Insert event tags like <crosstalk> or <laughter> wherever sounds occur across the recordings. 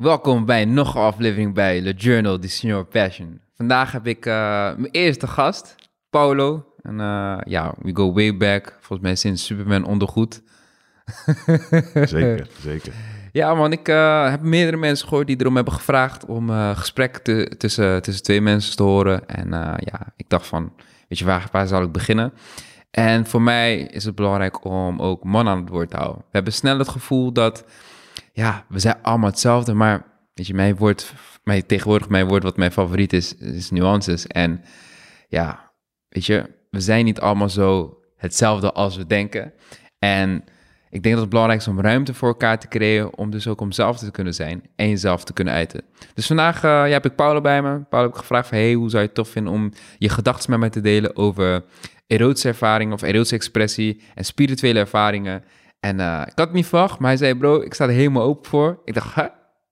Welkom bij nog een aflevering bij Le Journal de Senior Passion. Vandaag heb ik uh, mijn eerste gast, Paulo. En uh, ja, we go way back. Volgens mij sinds Superman ondergoed. <laughs> zeker, zeker. Ja man, ik uh, heb meerdere mensen gehoord die erom hebben gevraagd om gesprek te, tussen, tussen twee mensen te horen. En ja, ik dacht van, weet je, waar, waar zal ik beginnen? En voor mij is het belangrijk om ook man aan het woord te houden. We hebben snel het gevoel dat ja, we zijn allemaal hetzelfde, maar weet je, mijn woord, mijn, tegenwoordig mijn woord wat mijn favoriet is, is nuances. En ja, weet je, we zijn niet allemaal zo hetzelfde als we denken. En ik denk dat het belangrijk is om ruimte voor elkaar te creëren, om dus ook om zelf te kunnen zijn en jezelf te kunnen uiten. Dus vandaag uh, ja, heb ik Paulo bij me. Paulo heb ik gevraagd van, hey, hoe zou je het tof vinden om je gedachten met mij te delen over erotische ervaringen of erotische expressie en spirituele ervaringen. En uh, ik had het niet verwacht, maar hij zei, bro, ik sta er helemaal open voor. Ik dacht,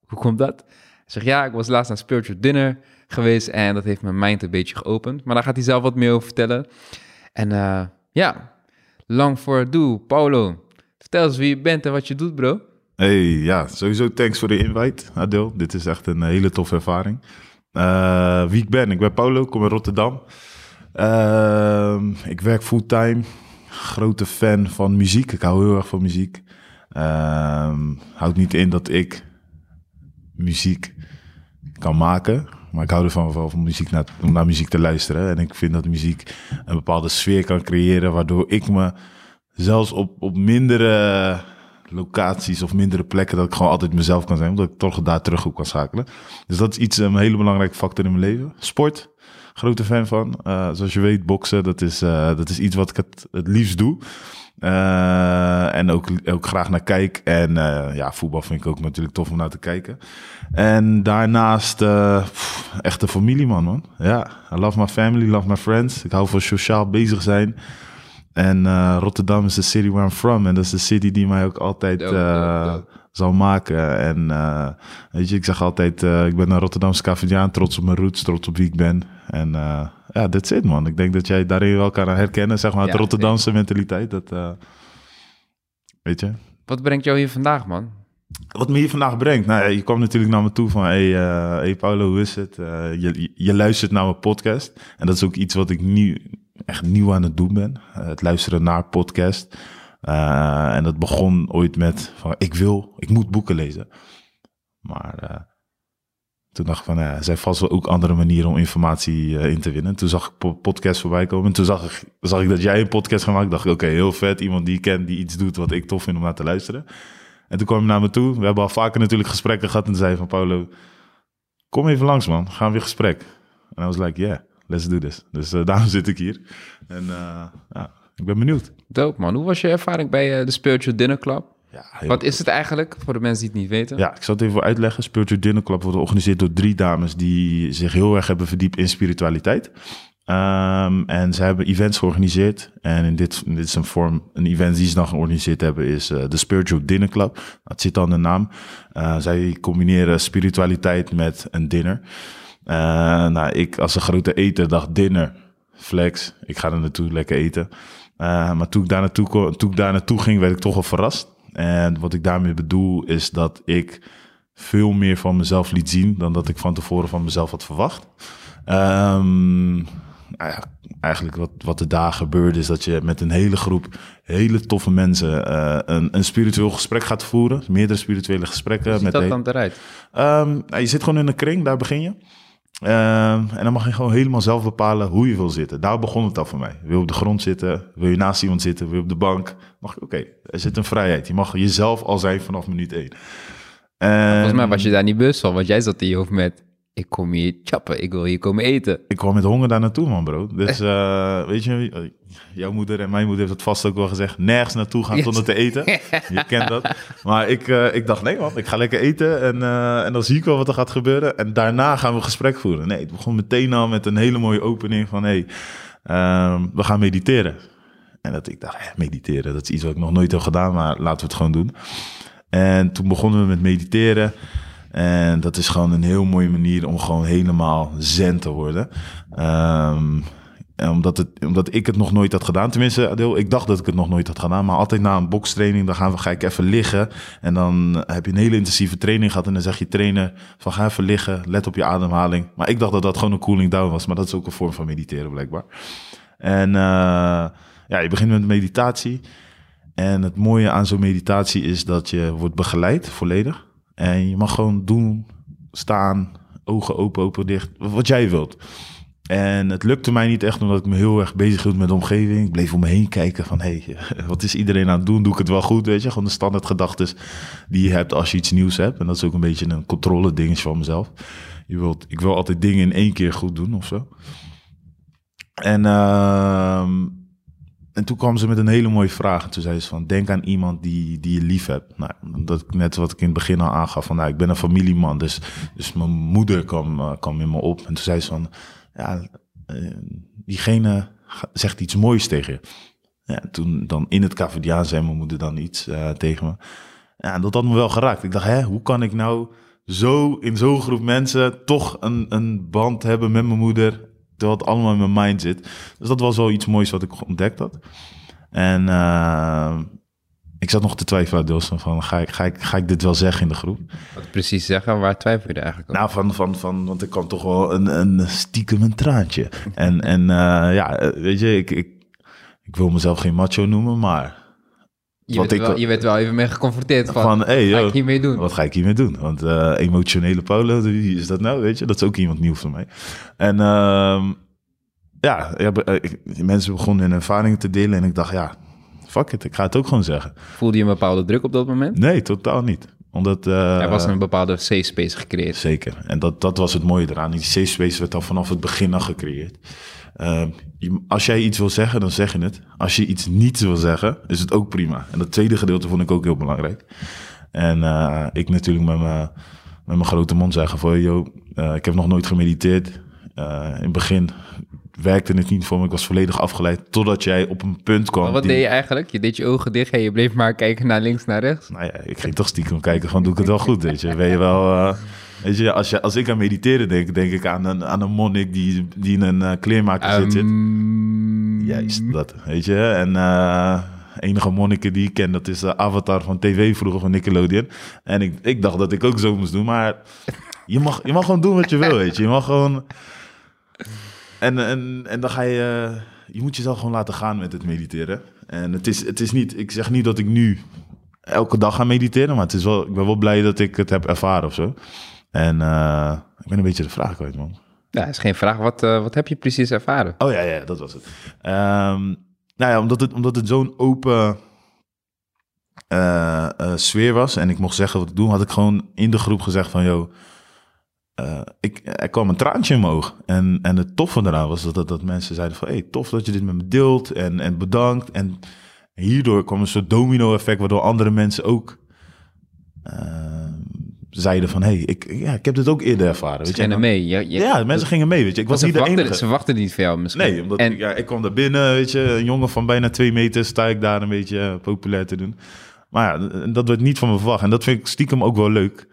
hoe komt dat? Hij zegt, ja, ik was laatst naar Spiritual Dinner geweest en dat heeft mijn mind een beetje geopend. Maar daar gaat hij zelf wat meer over vertellen. En uh, ja, lang voor doe, Paulo. Vertel eens wie je bent en wat je doet, bro. Hey, ja, sowieso thanks voor de invite, Adil. Dit is echt een hele toffe ervaring. Wie ik ben? Ik ben Paulo, kom in Rotterdam. Uh, ik werk fulltime grote fan van muziek. Ik hou heel erg van muziek. Um, houdt niet in dat ik muziek kan maken. Maar ik hou ervan van, van muziek naar, om naar muziek te luisteren. En ik vind dat muziek een bepaalde sfeer kan creëren. Waardoor ik me zelfs op, op mindere locaties of mindere plekken. dat ik gewoon altijd mezelf kan zijn. Omdat ik toch daar terug op kan schakelen. Dus dat is iets, een hele belangrijke factor in mijn leven. Sport grote fan van. Uh, zoals je weet, boksen, dat is, uh, dat is iets wat ik het, het liefst doe. Uh, en ook, ook graag naar kijk. En ja, voetbal vind ik ook natuurlijk tof om naar te kijken. En daarnaast pff, echt een familieman, man. Ja, I love my family, love my friends. Ik hou van sociaal bezig zijn. En Rotterdam is de city where I'm from. En dat is de city die mij ook altijd zal maken. En uh, weet je, ik zeg altijd, uh, ik ben een Rotterdamse Cavidiaan, trots op mijn roots, trots op wie ik ben. En uh, ja, that's it man. Ik denk dat jij daarin wel kan herkennen, zeg maar, het Rotterdamse mentaliteit. Dat, weet je. Wat brengt jou hier vandaag, man? Wat me hier vandaag brengt? Nou, je kwam natuurlijk naar me toe van, hey, hey Paulo, hoe is het? je, je luistert naar mijn podcast. En dat is ook iets wat ik nu echt nieuw aan het doen ben. het luisteren naar podcast. Uh, en dat begon ooit met van ik wil, ik moet boeken lezen. Maar uh, toen dacht ik van, ja, er zijn vast wel ook andere manieren om informatie in te winnen. Toen zag ik podcasts voorbij komen. En toen zag ik, zag ik dat jij een podcast gemaakt. Dacht ik, oké, heel vet. Iemand die ik ken, die iets doet wat ik tof vind om naar te luisteren. En toen kwam hij naar me toe. We hebben al vaker natuurlijk gesprekken gehad. En zei van, Paulo, kom even langs man. Gaan we weer gesprek. En I was like, yeah, let's do this. Dus <laughs> daarom zit ik hier. En ja, ik ben benieuwd. Dope man. Hoe was je ervaring bij uh, de Spiritual Dinner Club? Ja, Wat is het eigenlijk, voor de mensen die het niet weten? Ja, ik zal het even uitleggen. Spiritual Dinner Club wordt georganiseerd door drie dames... die zich heel erg hebben verdiept in spiritualiteit. Um, en ze hebben events georganiseerd. En in dit, in dit is een vorm, een event die ze dan georganiseerd hebben, is uh, de Spiritual Dinner Club. Dat zit dan de naam. Uh, zij combineren spiritualiteit met een dinner. Uh, nou, ik als een grote eter dacht dinner, flex. Ik ga er naartoe lekker eten. Uh, maar toen ik, daar naartoe, toen ik daar naartoe ging, werd ik toch wel verrast. En wat ik daarmee bedoel, is dat ik veel meer van mezelf liet zien dan dat ik van tevoren van mezelf had verwacht. Um, nou eigenlijk wat, wat er daar gebeurde, is dat je met een hele groep hele toffe mensen uh, een, een spiritueel gesprek gaat voeren. Meerdere spirituele gesprekken. Hoe ziet met dat dan eruit? Um, nou, je zit gewoon in een kring, daar begin je. Uh, en dan mag je gewoon helemaal zelf bepalen hoe je wil zitten. Daar begon het al voor mij. Wil je op de grond zitten? Wil je naast iemand zitten? Wil je op de bank? Mag Oké, okay, er zit een vrijheid. Je mag jezelf al zijn vanaf minuut één. Volgens mij was je daar niet bewust van, want jij zat in je hoofd met ik kom hier chappen, ik wil hier komen eten. Ik kwam met honger daar naartoe, man, bro. Dus uh, weet je, jouw moeder en mijn moeder heeft het vast ook wel gezegd, nergens naartoe gaan zonder te eten. <laughs> je kent dat. Maar ik, uh, ik dacht, nee man, ik ga lekker eten en, uh, en dan zie ik wel wat er gaat gebeuren. En daarna gaan we een gesprek voeren. Nee, het begon meteen al met een hele mooie opening van, hey, uh, we gaan mediteren. En dat ik dacht, eh, mediteren, dat is iets wat ik nog nooit heb gedaan, maar laten we het gewoon doen. En toen begonnen we met mediteren. En dat is gewoon een heel mooie manier om gewoon helemaal zen te worden. En omdat, het, omdat ik het nog nooit had gedaan. Tenminste, Adil, ik dacht dat ik het nog nooit had gedaan. Maar altijd na een bokstraining, dan gaan we, ga ik even liggen. En dan heb je een hele intensieve training gehad. En dan zeg je trainer van ga even liggen, let op je ademhaling. Maar ik dacht dat dat gewoon een cooling down was. Maar dat is ook een vorm van mediteren blijkbaar. En uh, ja, je begint met meditatie. En het mooie aan zo'n meditatie is dat je wordt begeleid volledig. En je mag gewoon doen, staan, ogen open, open, dicht, wat jij wilt. En het lukte mij niet echt, omdat ik me heel erg bezig hield met de omgeving. Ik bleef om me heen kijken van, hé, hey, <laughs> wat is iedereen aan het doen? Doe ik het wel goed, weet je? Gewoon de standaard gedachten die je hebt als je iets nieuws hebt. En dat is ook een beetje een controle dingetje van mezelf. Je wilt, ik wil altijd dingen in één keer goed doen of zo. En, uh, en toen kwam ze met een hele mooie vraag. En toen zei ze van, denk aan iemand die, die je lief hebt. Nou, dat net wat ik in het begin al aangaf. Van, nou, ik ben een familieman, dus, dus mijn moeder kwam, uh, kwam in me op. En toen zei ze van, ja, uh, diegene zegt iets moois tegen je. Ja, toen dan in het Cavadiaan zei mijn moeder dan iets uh, tegen me. Ja, dat had me wel geraakt. Ik dacht, hè, hoe kan ik nou zo in zo'n groep mensen toch een, een band hebben met mijn moeder terwijl het allemaal in mijn mind zit. Dus dat was wel iets moois wat ik ontdekt had. En uh, ik zat nog te twijfelen, deels van, ga ik, ga, ik, ga ik dit wel zeggen in de groep? Wat precies zeggen, waar twijfel je eigenlijk over? Nou, van, van, van, want ik kan toch wel een, een stiekem een traantje. en en uh, ja, weet je, ik, ik, ik wil mezelf geen macho noemen, maar... Je werd, wel, je werd wel even mee geconfronteerd van, van hey, ga ik hiermee doen? Wat ga ik hiermee doen? Want uh, emotionele Paulo, wie is dat nou? Weet je, dat is ook iemand nieuw voor mij. En uh, ja, ja, mensen begonnen hun ervaringen te delen en ik dacht, ja, fuck it, ik ga het ook gewoon zeggen. Voelde je een bepaalde druk op dat moment? Nee, totaal niet. Omdat, uh, er was een bepaalde safe space gecreëerd. Zeker. En dat, dat was het mooie eraan. Die safe space werd al vanaf het begin al gecreëerd. Uh, als jij iets wil zeggen, dan zeg je het. Als je iets niet wil zeggen, is het ook prima. En dat tweede gedeelte vond ik ook heel belangrijk. En uh, ik natuurlijk met mijn, met mijn grote mond zeggen van... Yo, uh, ik heb nog nooit gemediteerd. Uh, in het begin werkte het niet voor me. Ik was volledig afgeleid totdat jij op een punt kwam. Maar wat die... deed je eigenlijk? Je deed je ogen dicht en je bleef maar kijken naar links, naar rechts? Nou ja, ik ging toch stiekem kijken van doe ik het wel goed, weet je. Ben je wel... Weet je, als, je, als ik aan mediteren denk, denk ik aan een, aan een monnik die, die in een uh, kleermaker um... zit. Juist, dat, weet je. En uh, enige monniken die ik ken, dat is de avatar van tv vroeger van Nickelodeon. En ik, ik dacht dat ik ook zo moest doen, maar je mag, je mag gewoon doen wat je wil, weet je. Je mag gewoon... En, en, en dan ga je... Je moet jezelf gewoon laten gaan met het mediteren. En het is, het is niet... Ik zeg niet dat ik nu elke dag ga mediteren, maar het is wel, ik ben wel blij dat ik het heb ervaren of zo. En uh, ik ben een beetje de vraag kwijt, man. Ja, is geen vraag. Wat, uh, wat heb je precies ervaren? Oh ja, ja dat was het. Um, nou ja, omdat het, omdat het zo'n open uh, sfeer was en ik mocht zeggen wat ik doe, had ik gewoon in de groep gezegd van, joh, ik, er kwam een traantje in mijn oog. En, en het toffe eraan was dat, dat, dat mensen zeiden van, hey, tof dat je dit met me deelt en, en bedankt. En hierdoor kwam een soort domino-effect, waardoor andere mensen ook zeiden van, hé, hey, ik, ja, ik heb dit ook eerder ervaren. Weet ze gingen mee. Je, je, ja, mensen gingen mee, weet je. Ik was niet wachten, de enige. Ze wachten niet voor jou misschien. Nee, omdat en... ik, ja, ik kwam daar binnen, weet je. Een jongen van bijna twee meter sta ik daar een beetje uh, populair te doen. Maar ja, dat werd niet van me verwacht. En dat vind ik stiekem ook wel leuk.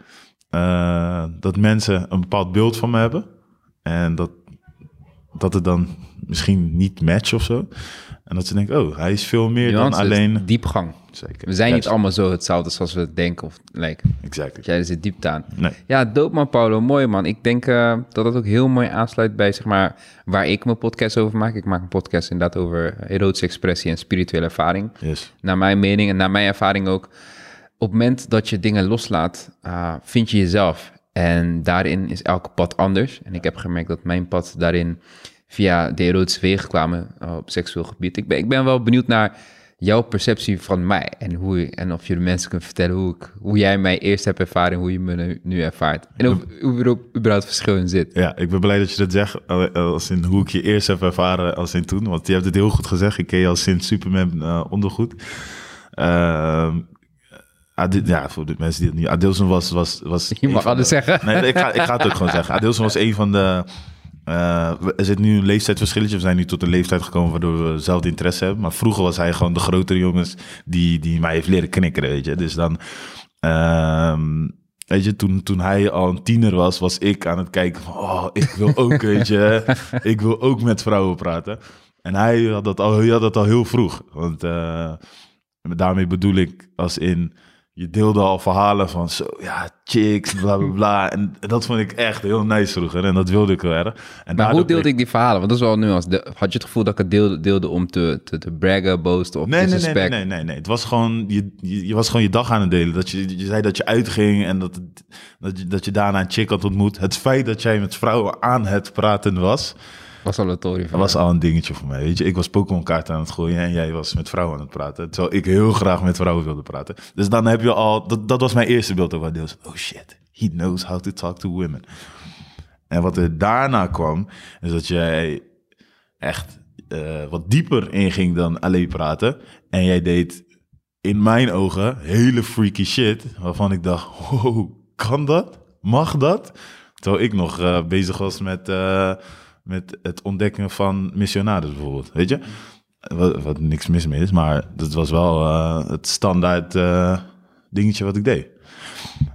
Uh, dat mensen een bepaald beeld van me hebben. En dat, dat het dan misschien niet matcht of zo. En dat ze denken, oh, hij is veel meer Nuance, dan alleen... Diepgang. Zeker. We zijn niet allemaal zo hetzelfde zoals we denken of lijken. Exact. Jij zit diepte aan. Nee. Ja, dope man, Paulo. Mooi man. Ik denk uh, dat dat ook heel mooi aansluit bij, zeg maar, waar ik mijn podcast over maak. Ik maak een podcast inderdaad over erotische expressie en spirituele ervaring. Yes. Naar mijn mening en naar mijn ervaring ook. Op het moment dat je dingen loslaat, uh, vind je jezelf. En daarin is elke pad anders. En ik heb gemerkt dat mijn pad daarin via de erotische wegen kwamen uh, op seksueel gebied. Ik ben, ik ben wel benieuwd naar jouw perceptie van mij en, hoe en of je de mensen kunt vertellen hoe, ik, hoe jij mij eerst hebt ervaren en hoe je me nu, nu ervaart. En of hoe er überhaupt verschil in zit. Ja, ik ben blij dat je dat zegt, als in hoe ik je eerst heb ervaren als in toen. Want je hebt het heel goed gezegd, ik ken je al sinds Superman uh, ondergoed. Uh, ja, voor de mensen die het niet... Adilson was... was, was je mag alles de, zeggen. Nee, ik ga, ik ga het ook gewoon zeggen. <laughs> Adilson was een van de... Uh, er zit nu een leeftijdsverschilletje. We zijn nu tot een leeftijd gekomen waardoor we zelf interesse hebben. Maar vroeger was hij gewoon de grotere jongens die, die mij heeft leren knikkeren, weet je. Dus dan... Uh, Weet je, toen, toen hij al een tiener was, was ik aan het kijken van... Oh, ik wil ook, <laughs> weet je, ik wil ook met vrouwen praten. En hij had dat al, hij had dat al heel vroeg. Want uh, daarmee bedoel ik als in je deelde al verhalen van zo, ja, chicks, bla bla bla. <laughs> En, dat vond ik echt heel nice vroeger en dat wilde ik wel erg. En maar hoe deelde ik... die verhalen? Want dat is wel nu als had je het gevoel dat ik het deelde, deelde om te, te, te braggen, boosten of nee, nee, nee, nee, nee, nee, nee. Het was gewoon, je, je, was gewoon je dag aan het delen. Dat je, je zei dat je uitging en dat, dat, je, dat je daarna een chick had ontmoet. Het feit dat jij met vrouwen aan het praten was was al een tory Dat was al een dingetje voor mij. Weet je, ik was Pokémon kaarten aan het gooien en jij was met vrouwen aan het praten. Terwijl ik heel graag met vrouwen wilde praten. Dus dan heb je al, dat, dat was mijn eerste beeld over deels. Oh shit, he knows how to talk to women. En wat er daarna kwam, is dat jij echt uh, wat dieper inging dan alleen praten. En jij deed in mijn ogen hele freaky shit, waarvan ik dacht, wow, kan dat? Mag dat? Terwijl ik nog uh, bezig was met... Uh, met het ontdekken van missionaris bijvoorbeeld. Weet je? Wat, wat niks mis mee is, maar dat was wel uh, het standaard uh, dingetje wat ik deed.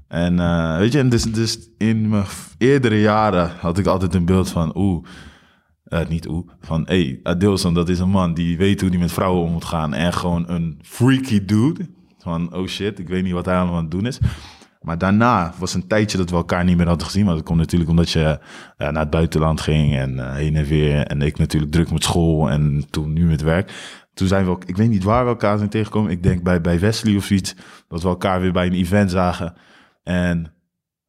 En uh, weet je, dus, dus in mijn eerdere jaren had ik altijd een beeld van, oeh, niet oeh, van hey, Adilson, dat is een man die weet hoe hij met vrouwen om moet gaan en gewoon een freaky dude. Van, oh shit, ik weet niet wat hij allemaal aan het doen is. Maar daarna was een tijdje dat we elkaar niet meer hadden gezien. Maar dat komt natuurlijk omdat je uh, naar het buitenland ging en uh, heen en weer. En ik natuurlijk druk met school en toen nu met werk. Toen zijn we ook, ik weet niet waar we elkaar zijn tegengekomen. Ik denk bij, bij Wesley of zoiets. Dat we elkaar weer bij een event zagen. En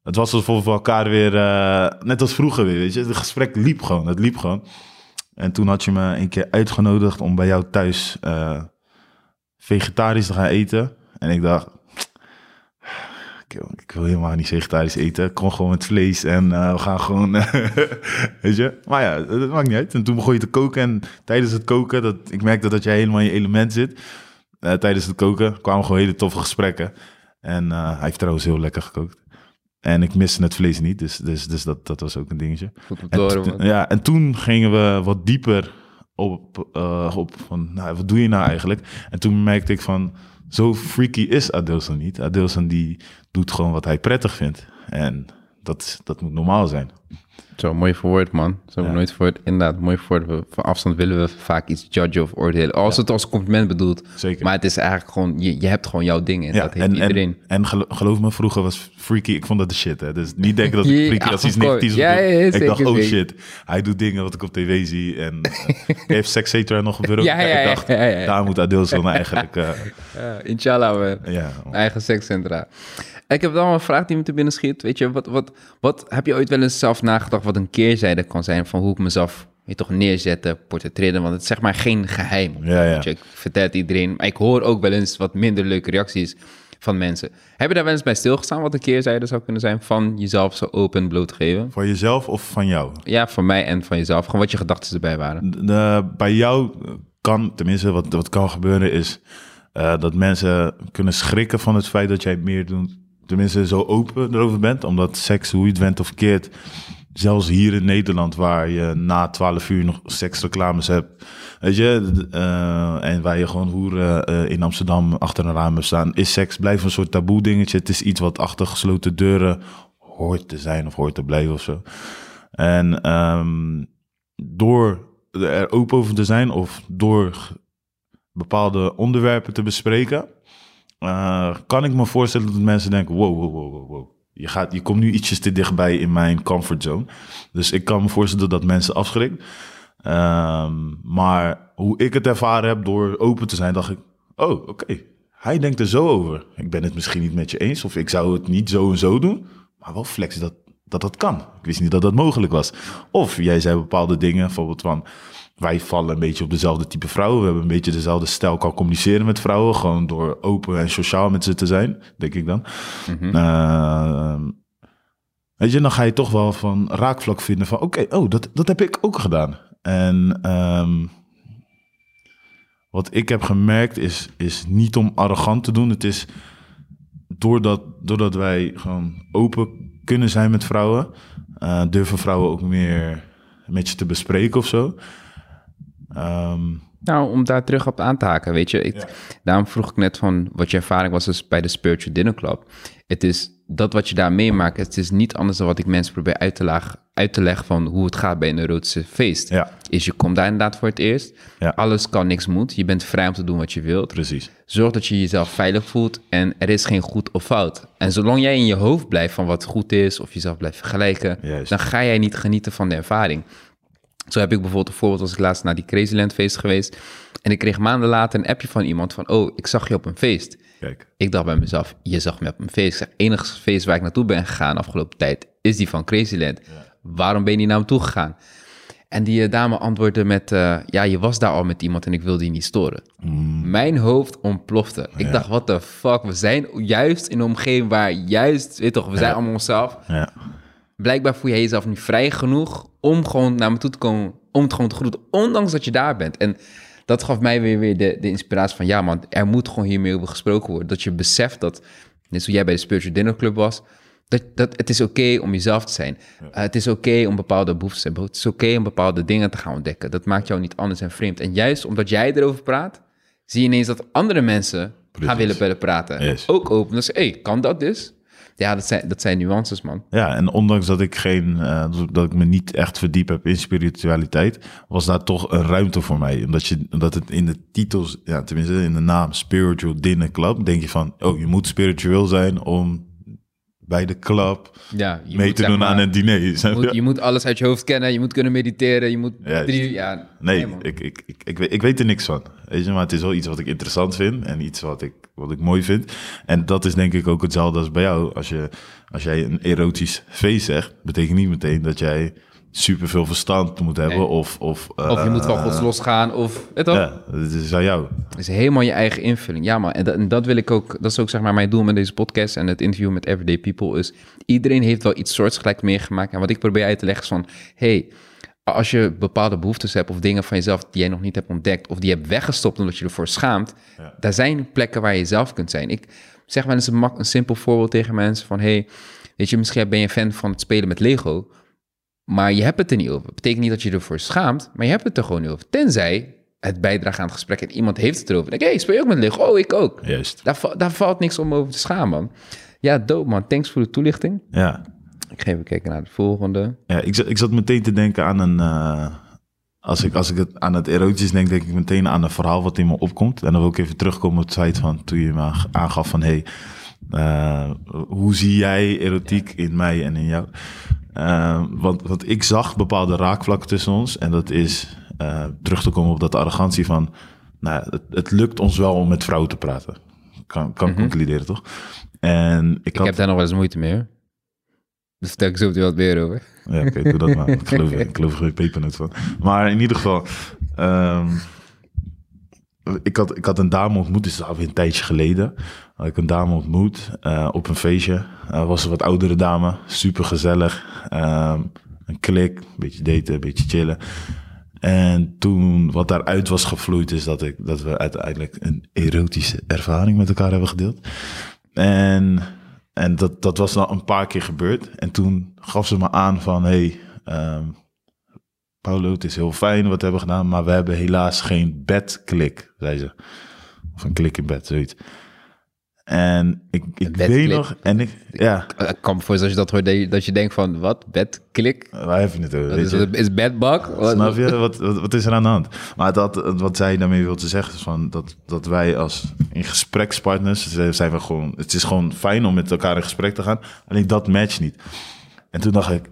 het was alsof we elkaar weer, uh, net als vroeger weer, weet je. Het gesprek liep gewoon, het liep gewoon. En toen had je me een keer uitgenodigd om bij jou thuis vegetarisch te gaan eten. En ik dacht, ik wil helemaal niet vegetarisch eten. Ik kom gewoon met vlees en uh, we gaan gewoon, <laughs> weet je. Maar ja, dat maakt niet uit. En toen begon je te koken en tijdens het koken, dat, ik merkte dat jij helemaal in je element zit. Uh, tijdens het koken kwamen gewoon hele toffe gesprekken. En uh, hij heeft trouwens heel lekker gekookt. En ik miste het vlees niet, dus, dus, dus dat, dat was ook een dingetje. En, ja, en toen gingen we wat dieper op, op van, nou, wat doe je nou eigenlijk? En toen merkte ik van, zo freaky is Adilson niet. Adilson die doet gewoon wat hij prettig vindt. En dat, dat moet normaal zijn. Zo, mooi verwoord, man. Zo ja. nooit voor inderdaad, mooi voor Van afstand willen we vaak iets judgen of oordelen. Als het als compliment bedoelt. Zeker. Maar het is eigenlijk gewoon, je, je hebt gewoon jouw ding en ja, dat heeft en, iedereen. En, en geloof me, vroeger was freaky, ik vond dat de shit, hè. Dus niet denken dat ik <laughs> freaky als iets negatiefs ja, Ik dacht, oh shit, hij doet dingen wat ik op tv zie. En uh, <laughs> heeft Sex nog gebeurd. Ja, ja, ik dacht, daar moet Adil zo eigenlijk... <laughs> Uh, inshallah, we. Eigen sekscentra. Ik heb dan een vraag die me te binnen schiet. Weet je, wat, wat, wat heb je ooit wel eens zelf nagedacht wat een keerzijde kan zijn van hoe ik mezelf je toch neerzetten, portretteren? Want het is zeg maar geen geheim. Ja, ja. Ik vertel het iedereen, maar ik hoor ook wel eens wat minder leuke reacties van mensen. Heb je daar wel eens bij stilgestaan wat een keerzijde zou kunnen zijn van jezelf zo open blootgeven? Van jezelf of van jou? Ja, van mij en van jezelf. Gewoon wat je gedachten erbij waren. De, bij jou kan, tenminste wat, wat kan gebeuren is... Uh, dat mensen kunnen schrikken van het feit dat jij meer doet tenminste zo open erover bent. Omdat seks, hoe je het went of keert, zelfs hier in Nederland, waar je na 12 uur nog seksreclames hebt. Weet je, uh, en waar je gewoon hoeren uh, in Amsterdam achter een raam staan, is seks blijft een soort taboe dingetje. Het is iets wat achter gesloten deuren hoort te zijn of hoort te blijven of zo. En um, door er open over te zijn of door bepaalde onderwerpen te bespreken, uh, kan ik me voorstellen dat mensen denken: wow, wow, wow, wow, Je, gaat, je komt nu ietsjes te dichtbij in mijn comfortzone. Dus ik kan me voorstellen dat mensen afschrikken. Um, maar hoe ik het ervaren heb door open te zijn, dacht ik: oh, oké. Hij denkt er zo over. Ik ben het misschien niet met je eens, of ik zou het niet zo en zo doen. Maar wel flex dat dat, dat kan. Ik wist niet dat dat mogelijk was. Of jij zei bepaalde dingen, bijvoorbeeld van wij vallen een beetje op dezelfde type vrouwen. We hebben een beetje dezelfde stijl kan communiceren met vrouwen. Gewoon door open en sociaal met ze te zijn, denk ik dan. Mm weet je, dan ga je toch wel van raakvlak vinden van... oké, oh, dat, dat heb ik ook gedaan. En um, wat ik heb gemerkt is, is niet om arrogant te doen. Het is doordat, doordat wij gewoon open kunnen zijn met vrouwen... Uh, durven vrouwen ook meer met je te bespreken of zo. Um, nou, om daar terug op aan te haken, weet je. Ik, Daarom vroeg ik net van wat je ervaring was dus bij de Spiritual Dinner Club. Het is dat wat je daar meemaakt, het is niet anders dan wat ik mensen probeer uit te, laag, uit te leggen van hoe het gaat bij een erotische feest. Ja. Is je komt daar inderdaad voor het eerst. Ja. Alles kan, niks moet. Je bent vrij om te doen wat je wilt. Precies. Zorg dat je jezelf veilig voelt en er is geen goed of fout. En zolang jij in je hoofd blijft van wat goed is of jezelf blijft vergelijken, Juist. dan ga jij niet genieten van de ervaring. Zo heb ik bijvoorbeeld een voorbeeld, was ik laatst naar die Crazyland feest geweest en ik kreeg maanden later een appje van iemand van, oh, ik zag je op een feest. Kijk. Ik dacht bij mezelf, je zag me op een feest. Zeg, enige feest waar ik naartoe ben gegaan afgelopen tijd is die van Crazyland. Waarom ben je niet naar hem toe gegaan? En die eh, dame antwoordde met, eh, ja, je was daar al met iemand en ik wilde je niet storen. Mijn hoofd ontplofte. Ik dacht, what the fuck, we zijn juist in een omgeving waar juist, weet toch, we zijn allemaal onszelf. Ja. Blijkbaar voel je jezelf niet vrij genoeg om gewoon naar me toe te komen, om het gewoon te groeten, ondanks dat je daar bent. En dat gaf mij weer, weer de, de inspiratie van, ja man, er moet gewoon hiermee over gesproken worden. Dat je beseft dat, net zoals jij bij de Spiritual Dinner Club was, dat, dat het is oké om jezelf te zijn. Uh, het is oké om bepaalde behoeftes te hebben. Het is oké om bepaalde dingen te gaan ontdekken. Dat maakt jou niet anders en vreemd. En juist omdat jij erover praat, zie je ineens dat andere mensen gaan willen willen praten. Yes. Ook open. Dus, hé, kan dat dus? Ja, dat zijn, dat zijn nuances, man. Ja, en ondanks dat ik geen, eh, dat ik me niet echt verdiep heb in spiritualiteit, was daar toch een ruimte voor mij. Omdat, je, omdat het in de titels, ja, tenminste in de naam Spiritual Dinner Club, denk je van, oh, je moet spiritueel zijn om bij de club Ja, je mee moet, te doen maar, aan een diner. Je moet, je? moet alles uit je hoofd kennen. Je moet kunnen mediteren. Je moet Juist. drie... Ja, Nee, ik, ik, ik, ik, weet, ik weet er niks van. Weet je, maar het is wel iets wat ik interessant vind en iets wat ik, wat ik mooi vind. En dat is denk ik ook hetzelfde als bij jou. Als, je, als jij een erotisch feest zegt, betekent niet meteen dat jij super veel verstand moet hebben. Nee. Of, of, Of je moet van eh, gods losgaan. Of... Weet toch? Ja, het is aan jou. Het is helemaal je eigen invulling. Ja, man. En dat, en dat wil ik ook... Dat is ook zeg maar mijn doel met deze podcast en het interview met Everyday People is... Iedereen heeft wel iets soortgelijks meegemaakt. En wat ik probeer uit te leggen is van... Hey, als je bepaalde behoeftes hebt of dingen van jezelf die jij nog niet hebt ontdekt... of die je hebt weggestopt omdat je ervoor schaamt... Ja. daar zijn plekken waar je zelf kunt zijn. Ik zeg wel eens een, mak- een simpel voorbeeld tegen mensen van... Hey, weet je, misschien ben je fan van het spelen met Lego... Maar je hebt het er niet over. betekent niet dat je ervoor schaamt, maar je hebt het er gewoon niet over. Tenzij het bijdraagt aan het gesprek en iemand heeft het erover. Dan denk ik, hey, speel je ook met Lego? Oh, ik ook. Juist. Daar, daar valt niks om over te schamen, man. Ja, dope, man. Thanks voor de toelichting. Ja, Ik ga even kijken naar de volgende. ja ik, zat, ik zat meteen te denken aan een... eh, als, ik, als ik het aan het erotisch denk, denk ik meteen aan een verhaal wat in me opkomt. En dan wil ik even terugkomen op het feit van toen je me aangaf van... Hey, eh, hoe zie jij erotiek in mij en in jou? Eh, want, want ik zag bepaalde raakvlakken tussen ons. En dat is eh, terug te komen op dat arrogantie van... Nou, het, het lukt ons wel om met vrouwen te praten. Kan, kan ik concluderen, toch? En ik, Ik had... heb daar nog wel eens moeite mee, hoor. Daar vertel ik zo meteen wat meer over. Ja, oké, doe dat maar. <laughs> Ik geloof, ik geloof er geen pepernoot van. Maar in ieder geval... ehm, ik, had, ik had een dame ontmoet, dus dat is alweer een tijdje geleden. Had ik een dame ontmoet eh, op een feestje. Uh, was een wat oudere dame, super gezellig. Ehm, een klik, een beetje daten, een beetje chillen. En toen wat daaruit was gevloeid is dat, ik, dat we uiteindelijk een erotische ervaring met elkaar hebben gedeeld. En, en dat, dat was dan een paar keer gebeurd. En toen gaf ze me aan van, hey, ehm, Paulo, het is heel fijn wat we hebben gedaan, maar we hebben helaas geen bedklik, zei ze. Of een klik in bed, zoiets. En ik, ik weet bedklik? nog, en ik, ja, Eh, Ik kan me voorstellen als je dat hoort, dat je, denkt van, wat? Bed, klik? waar heb je het over? Is, je? is bedbak? Wat- Snap je? Wat, wat, wat is er aan de hand? Maar dat, wat zij daarmee wil te zeggen is van dat, dat wij als in gesprekspartners zijn we gewoon. Het is gewoon fijn om met elkaar in gesprek te gaan. Alleen dat matcht niet. En toen dacht ik,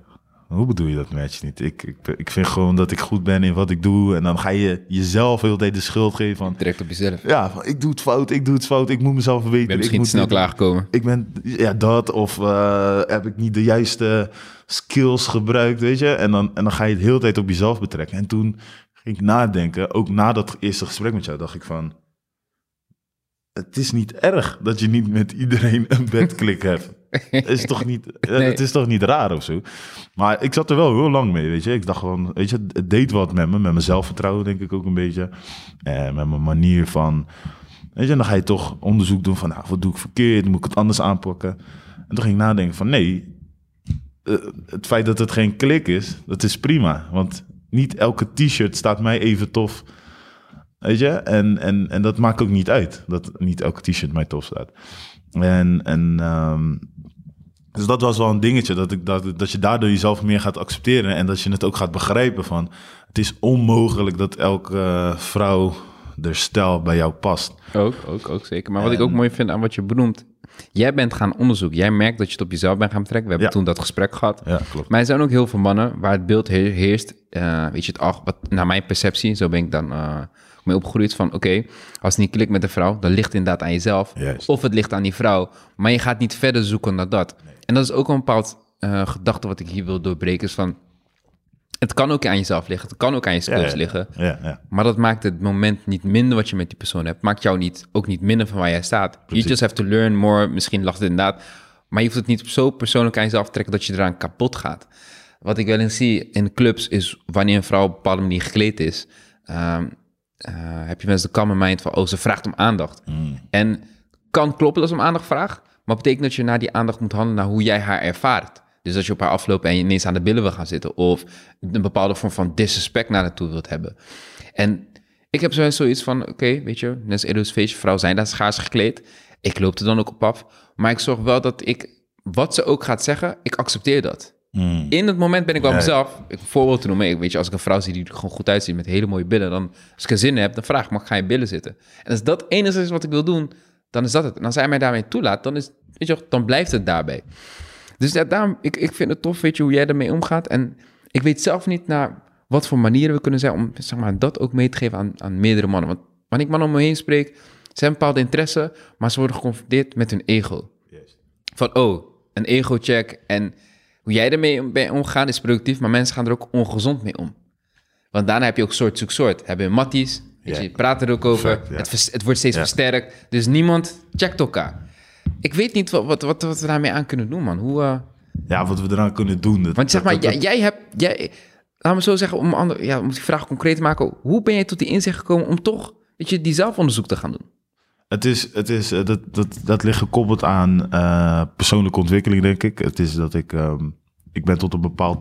hoe bedoel je dat matcht niet? Ik, ik, ik vind gewoon dat ik goed ben in wat ik doe. En dan ga je jezelf heel de tijd de schuld geven van. Direct op jezelf. Ja, van, ik doe het fout, ik doe het fout, ik moet mezelf verbeteren. Ik ben ik misschien moet te snel klaargekomen. ik ben, ja, dat. Of eh, heb ik niet de juiste skills gebruikt, weet je? En dan, en dan ga je het heel de tijd op jezelf betrekken. En toen ging ik nadenken, ook na dat eerste gesprek met jou, dacht ik van... Het is niet erg dat je niet met iedereen een bedklik hebt. Het <laughs> is toch niet, eh, Nee. het is toch niet raar of zo? Maar ik zat er wel heel lang mee, weet je. Ik dacht gewoon, weet je, het deed wat met me. Met mijn zelfvertrouwen denk ik ook een beetje. En met mijn manier van... Weet je, en dan ga je toch onderzoek doen van, nou, wat doe ik verkeerd? Moet ik het anders aanpakken? En toen ging ik nadenken van, nee, eh, het feit dat het geen klik is, dat is prima. Want niet elke t-shirt staat mij even tof. Weet je? En, en, en dat maakt ook niet uit, dat niet elke t-shirt mij tof staat. En, en, ehm, Dus dat was wel een dingetje, dat, ik, dat, dat je daardoor jezelf meer gaat accepteren en dat je het ook gaat begrijpen van, het is onmogelijk dat elke eh, vrouw de stijl bij jou past. Ook, ook, ook zeker. Maar wat ik ook mooi vind aan wat je benoemt, jij bent gaan onderzoeken. Jij merkt dat je het op jezelf bent gaan betrekken. We hebben Ja. toen dat gesprek gehad. Ja, klopt. Maar er zijn ook heel veel mannen waar het beeld he- heerst, eh, weet je, het al, wat, naar mijn perceptie, zo ben ik dan eh, mee opgegroeid van, oké, als het niet klikt met een vrouw, dan ligt het inderdaad aan jezelf. Juist. Of het ligt aan die vrouw, maar je gaat niet verder zoeken naar dat. En dat is ook een bepaald eh, gedachte wat ik hier wil doorbreken, is van, het kan ook aan jezelf liggen, het kan ook aan je skills Ja, ja, liggen, Ja, ja. maar dat maakt het moment niet minder wat je met die persoon hebt. Maakt jou niet, ook niet minder van waar jij staat. You just have to learn more. Misschien lag het inderdaad. Maar je hoeft het niet zo persoonlijk aan jezelf te trekken dat je eraan kapot gaat. Wat ik wel eens zie in clubs is wanneer een vrouw op een bepaalde manier gekleed is. ehm, eh, heb je mensen de common mind van, oh, ze vraagt om aandacht. En kan kloppen dat ze om aandacht vraagt. Maar betekent dat je naar die aandacht moet handelen naar hoe jij haar ervaart. Dus als je op haar afloopt en je ineens aan de billen wil gaan zitten. Of een bepaalde vorm van disrespect naar naartoe wilt hebben. En ik heb zo zoiets van, oké, weet je, net als feestje, vrouwen zijn daar schaars gekleed. Ik loop er dan ook op af. Maar ik zorg wel dat ik, wat ze ook gaat zeggen, ik accepteer dat. Mm. In het moment ben ik wel mezelf. Een voorbeeld te noemen. Ik, weet je, als ik een vrouw zie die er gewoon goed uitziet met hele mooie billen, dan als ik er zin in heb, dan vraag ik, mag ik ga je billen zitten? En als dat enige is wat ik wil doen, dan is dat het. En als hij mij daarmee toelaat, dan, is, weet je, dan blijft het daarbij. Dus ja, daarom, ik, ik vind het tof, weet je, hoe jij ermee omgaat. En ik weet zelf niet naar wat voor manieren we kunnen zijn om zeg maar, dat ook mee te geven aan, aan meerdere mannen. Want wanneer ik mannen om me heen spreek, ze hebben bepaalde interesse, maar ze worden geconfronteerd met hun ego. Van, oh, een ego-check en hoe jij ermee om- bent omgegaan is productief, maar mensen gaan er ook ongezond mee om. Want daarna heb je ook soort zoek soort. Hebben we matties, weet Ja. je, praten er ook over. Ja. het, vers- het wordt steeds Ja. versterkt. Dus niemand checkt elkaar. Ik weet niet wat, wat, wat, wat we daarmee aan kunnen doen, man. Hoe, eh, Ja, wat we eraan kunnen doen. dat- want zeg maar, dat- dat- jij, jij hebt... Jij, laat me zo zeggen, om, ander, ja, om die vraag concreet te maken. Hoe ben jij tot die inzicht gekomen om toch weet je, die zelfonderzoek te gaan doen? Het is, het is, eh, dat, dat, dat ligt gekoppeld aan eh, persoonlijke ontwikkeling, denk ik. Het is dat ik, ehm, ik ben tot een bepaald,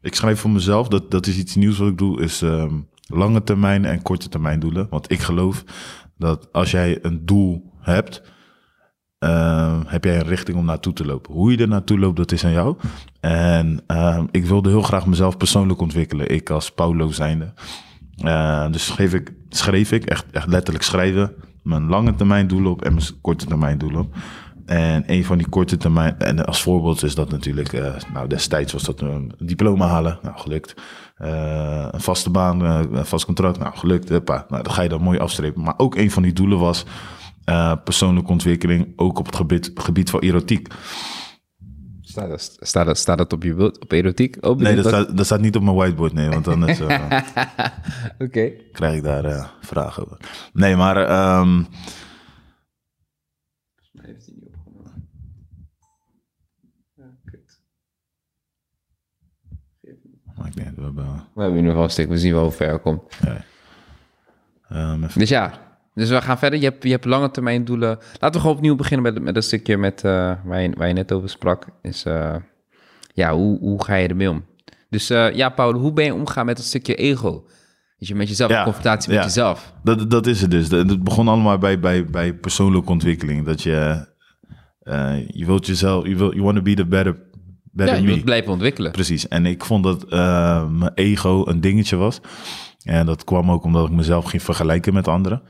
ik schrijf voor mezelf, dat, dat is iets nieuws wat ik doe, is ehm, lange termijn en korte termijn doelen. Want ik geloof dat als jij een doel hebt, ehm, heb jij een richting om naartoe te lopen. Hoe je er naartoe loopt, dat is aan jou. En ik wilde heel graag mezelf persoonlijk ontwikkelen. Ik als Paulo zijnde. Eh, dus schreef ik, schreef ik echt, echt letterlijk schrijven, mijn lange termijn doelen op en mijn korte termijn doelen op. En een van die korte termijn, en als voorbeeld is dat natuurlijk, eh, nou destijds was dat een diploma halen, nou gelukt. Eh, een vaste baan, eh, een vast contract, nou gelukt. Huppa. Nou, dat ga je dan mooi afstrepen. Maar ook een van die doelen was persoonlijke ontwikkeling, ook op het gebied, gebied van erotiek. Staat dat, staat dat, staat dat op je beeld, op erotiek? Oh, Nee, dat staat, dat staat niet op mijn whiteboard, nee, want dan is, eh, <laughs> Oké. krijg ik daar eh, vragen over. Nee, maar ehm, Heeft hij niet opgenomen? Ja, kut. maar ik denk, we hebben, We hebben in ieder geval een stuk, we zien wel hoe ver het komt. ehm, even- Dus ja, dus we gaan verder. Je hebt, je hebt lange termijn doelen. Laten we gewoon opnieuw beginnen met, met een stukje met, eh, waar, je, waar je net over sprak. Is, eh, ja, hoe, hoe ga je ermee om? Dus eh, ja, Paul, hoe ben je omgaan met dat stukje ego? Weet je, met jezelf, Ja, confrontatie met ja. jezelf. Dat, dat is het dus. Dat- Het begon allemaal bij, bij, bij persoonlijke ontwikkeling. Dat je, je wilt jezelf, je wil, you want to be the better, Ja, better je me. moet blijven ontwikkelen. Precies. En ik vond dat mijn ego een dingetje was. En dat kwam ook omdat ik mezelf ging vergelijken met anderen.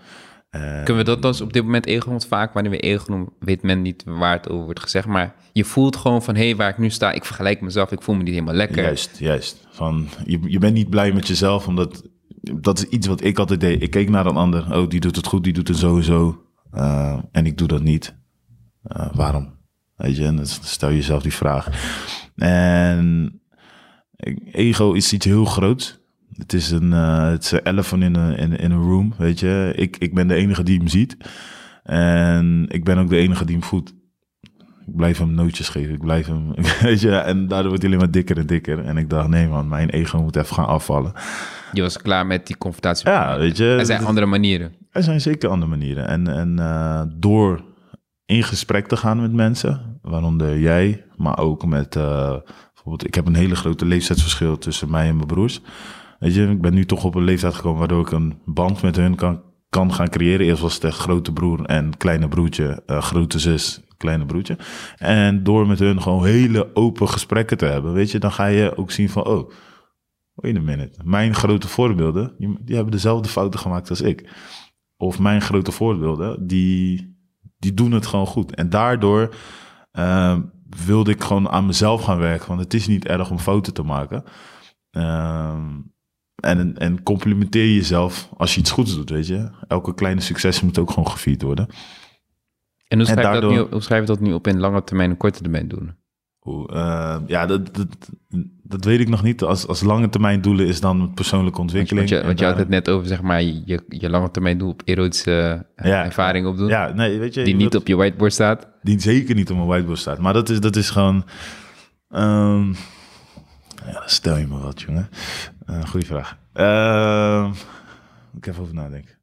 Eh, Kunnen we dat dan op dit moment ego? Want vaak wanneer we ego noemen, weet men niet waar het over wordt gezegd. Maar je voelt gewoon van, hé, hey, waar ik nu sta, ik vergelijk mezelf, ik voel me niet helemaal lekker. Juist, juist. Van, je, je bent niet blij met jezelf, omdat dat is iets wat ik altijd deed. Ik keek naar een ander. Oh, die doet het goed, die doet het sowieso. Eh, en ik doe dat niet. Eh, waarom? Weet je, en dan stel je jezelf die vraag. En ego is iets heel groots. Het is een, eh, het is een elephant in een in, in een room, weet je. Ik, ik ben de enige die hem ziet. En ik ben ook de enige die hem voedt. Ik blijf hem nootjes geven. Ik blijf hem, <laughs> weet je. En daardoor wordt hij alleen maar dikker en dikker. En ik dacht, nee man, mijn ego moet even gaan afvallen. Je was klaar met die confrontatie. Ja, weet je. Er zijn andere manieren. Er zijn zeker andere manieren. En, en eh, door in gesprek te gaan met mensen, waaronder jij, maar ook met bijvoorbeeld, ik heb een hele grote leeftijdsverschil tussen mij en mijn broers. Weet je, ik ben nu toch op een leeftijd gekomen waardoor ik een band met hun kan kan gaan creëren. Eerst was het echt grote broer en kleine broertje, eh, grote zus, kleine broertje. En door met hun gewoon hele open gesprekken te hebben, weet je, dan ga je ook zien van, oh, wait a minute. Mijn grote voorbeelden, die, hebben dezelfde fouten gemaakt als ik. Of mijn grote voorbeelden, die, die doen het gewoon goed. En daardoor eh, wilde ik gewoon aan mezelf gaan werken. Want het is niet erg om fouten te maken. Ehm, en, en complimenteer jezelf als je iets goeds doet, weet je. Elke kleine succes moet ook gewoon gevierd worden. En hoe schrijf, je dat nu, hoe schrijf je dat nu op in lange termijn en korte termijn doen? Hoe, eh, ja, dat, dat, dat weet ik nog niet. Als, als lange termijn doelen is dan persoonlijke Want je, ontwikkeling. want je, want je had het net over, zeg maar, je, je lange termijn doel op erotische eh, Ja. ervaring opdoen. Ja, nee, weet je. die niet dat- op je whiteboard staat. die zeker niet op mijn whiteboard staat. Maar dat is, dat is gewoon... ehm, ja, stel je me wat, jongen. Uh, goeie vraag. Moet ik even over nadenken.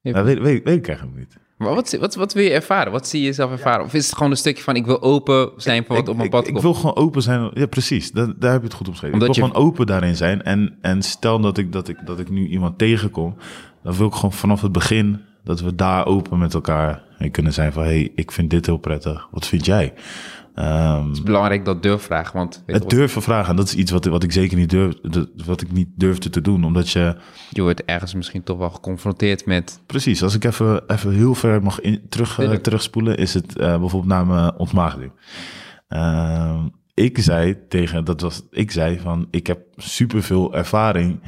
Weet, weet, weet ik eigenlijk niet. Maar wat, wat, wat wil je ervaren? Wat zie je zelf ervaren? Of is het gewoon een stukje van, ik wil open zijn voor wat ik, op mijn ik, pad ik komt? wil gewoon open zijn. Ja, precies. Dat, daar heb je het goed omschreven. Omdat ik wil je- gewoon open daarin zijn. En, en stel dat ik, dat, ik, dat ik nu iemand tegenkom... dan wil ik gewoon vanaf het begin... dat we daar open met elkaar kunnen zijn van... hey, ik vind dit heel prettig. Wat vind jij? Ehm, Het is belangrijk dat durf vragen, want Het durven vragen, dat is iets wat, wat ik zeker niet durf, wat ik niet durfde te doen. Omdat je, je wordt ergens misschien toch wel geconfronteerd met... precies, als ik even, even heel ver mag in, terug, eh, terugspoelen, is het eh, bijvoorbeeld na mijn ontmaagding. Ehm, ik zei tegen, dat was, ik zei van, ik heb superveel ervaring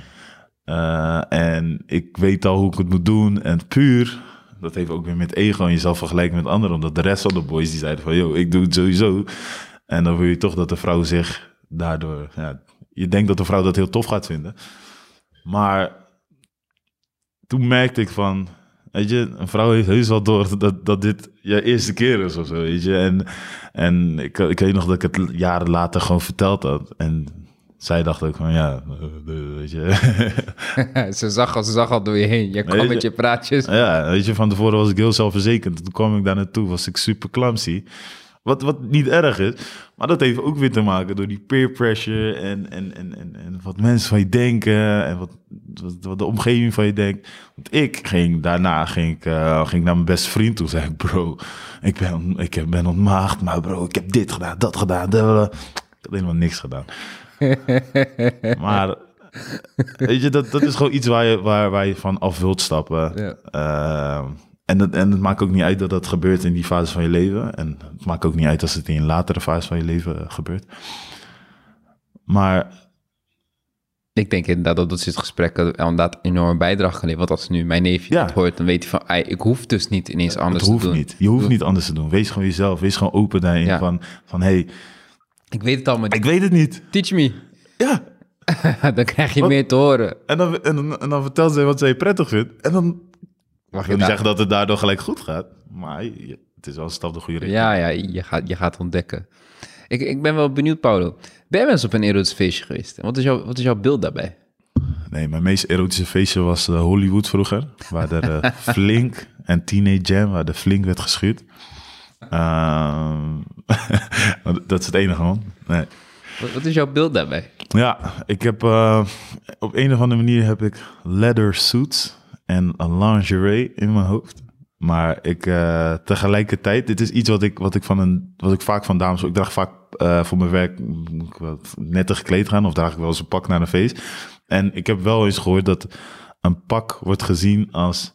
eh, en ik weet al hoe ik het moet doen. En puur, dat heeft ook weer met ego en jezelf vergelijken met anderen. Omdat de rest van de boys die zeiden van, yo, ik doe het sowieso. En dan wil je toch dat de vrouw zich daardoor, ja, je denkt dat de vrouw dat heel tof gaat vinden. Maar toen merkte ik van, weet je, een vrouw heeft heus wel door dat, dat dit je eerste keer is of zo, weet je. En, en ik, ik weet nog dat ik het jaren later gewoon verteld had. En zij dacht ook van, ja, eh, weet je. <laughs> ze, zag al, ze zag al door je heen. Je kwam je- met je praatjes. ja, weet je, van tevoren was ik heel zelfverzekerd. Toen kwam ik daar naartoe, was ik super clumsy. Wat, wat niet erg is, maar dat heeft ook weer te maken door die peer pressure en, en, en, en, en wat mensen van je denken en wat, wat, de omgeving van je denkt. Want ik ging daarna ging ik, eh, ging naar mijn beste vriend toe, zei ik, bro, ik ben, ik heb- ben ontmaagd, maar bro, ik heb dit gedaan, dat gedaan. dat, dat. Ik had helemaal niks gedaan. <laughs> maar weet je, dat, dat is gewoon iets waar je, waar, waar je van af wilt stappen. Ja. Ehm, en, het, en het maakt ook niet uit dat dat gebeurt in die fase van je leven. En het maakt ook niet uit als het in een latere fase van je leven eh, gebeurt. Maar Ik denk inderdaad dat dat soort gesprekken inderdaad enorme bijdrage kan leveren. Want als nu mijn neefje Ja. dat hoort, dan weet hij van... "Ai, ik hoef dus niet ineens anders het hoeft te doen. niet. Je hoeft niet anders te doen. Wees gewoon jezelf. Wees gewoon open daarin. Ja. Van, van hey, Ik weet het al, maar ik weet het niet. teach me. Ja. <laughs> dan krijg je Wat? meer te horen. En dan, en, dan, en dan vertelt zij wat zij prettig vindt. En dan Mag wil niet zeggen dat het daardoor gelijk goed gaat. Maar je- het is wel een stap de goede richting. Ja, ja, je gaat, je gaat ontdekken. Ik, ik ben wel benieuwd, Paulo. Ben je wel eens op een erotisch feestje geweest? En wat is, jouw, wat is jouw beeld daarbij? Nee, mijn meest erotische feestje was eh, Hollywood vroeger. Waar er eh, <laughs> flink en Teenage Jam, waar er flink werd geschuurd. Ehm, <laughs> dat is het enige man. Nee. Wat, is jouw beeld daarbij? Ja, ik heb eh, op een of andere manier heb ik leather suits en een lingerie in mijn hoofd. Maar ik eh, tegelijkertijd, dit is iets wat ik, wat ik, van een, wat ik vaak van dames, ik draag vaak eh, voor mijn werk netter gekleed gaan of draag ik wel eens een pak naar een feest. En ik heb wel eens gehoord dat een pak wordt gezien als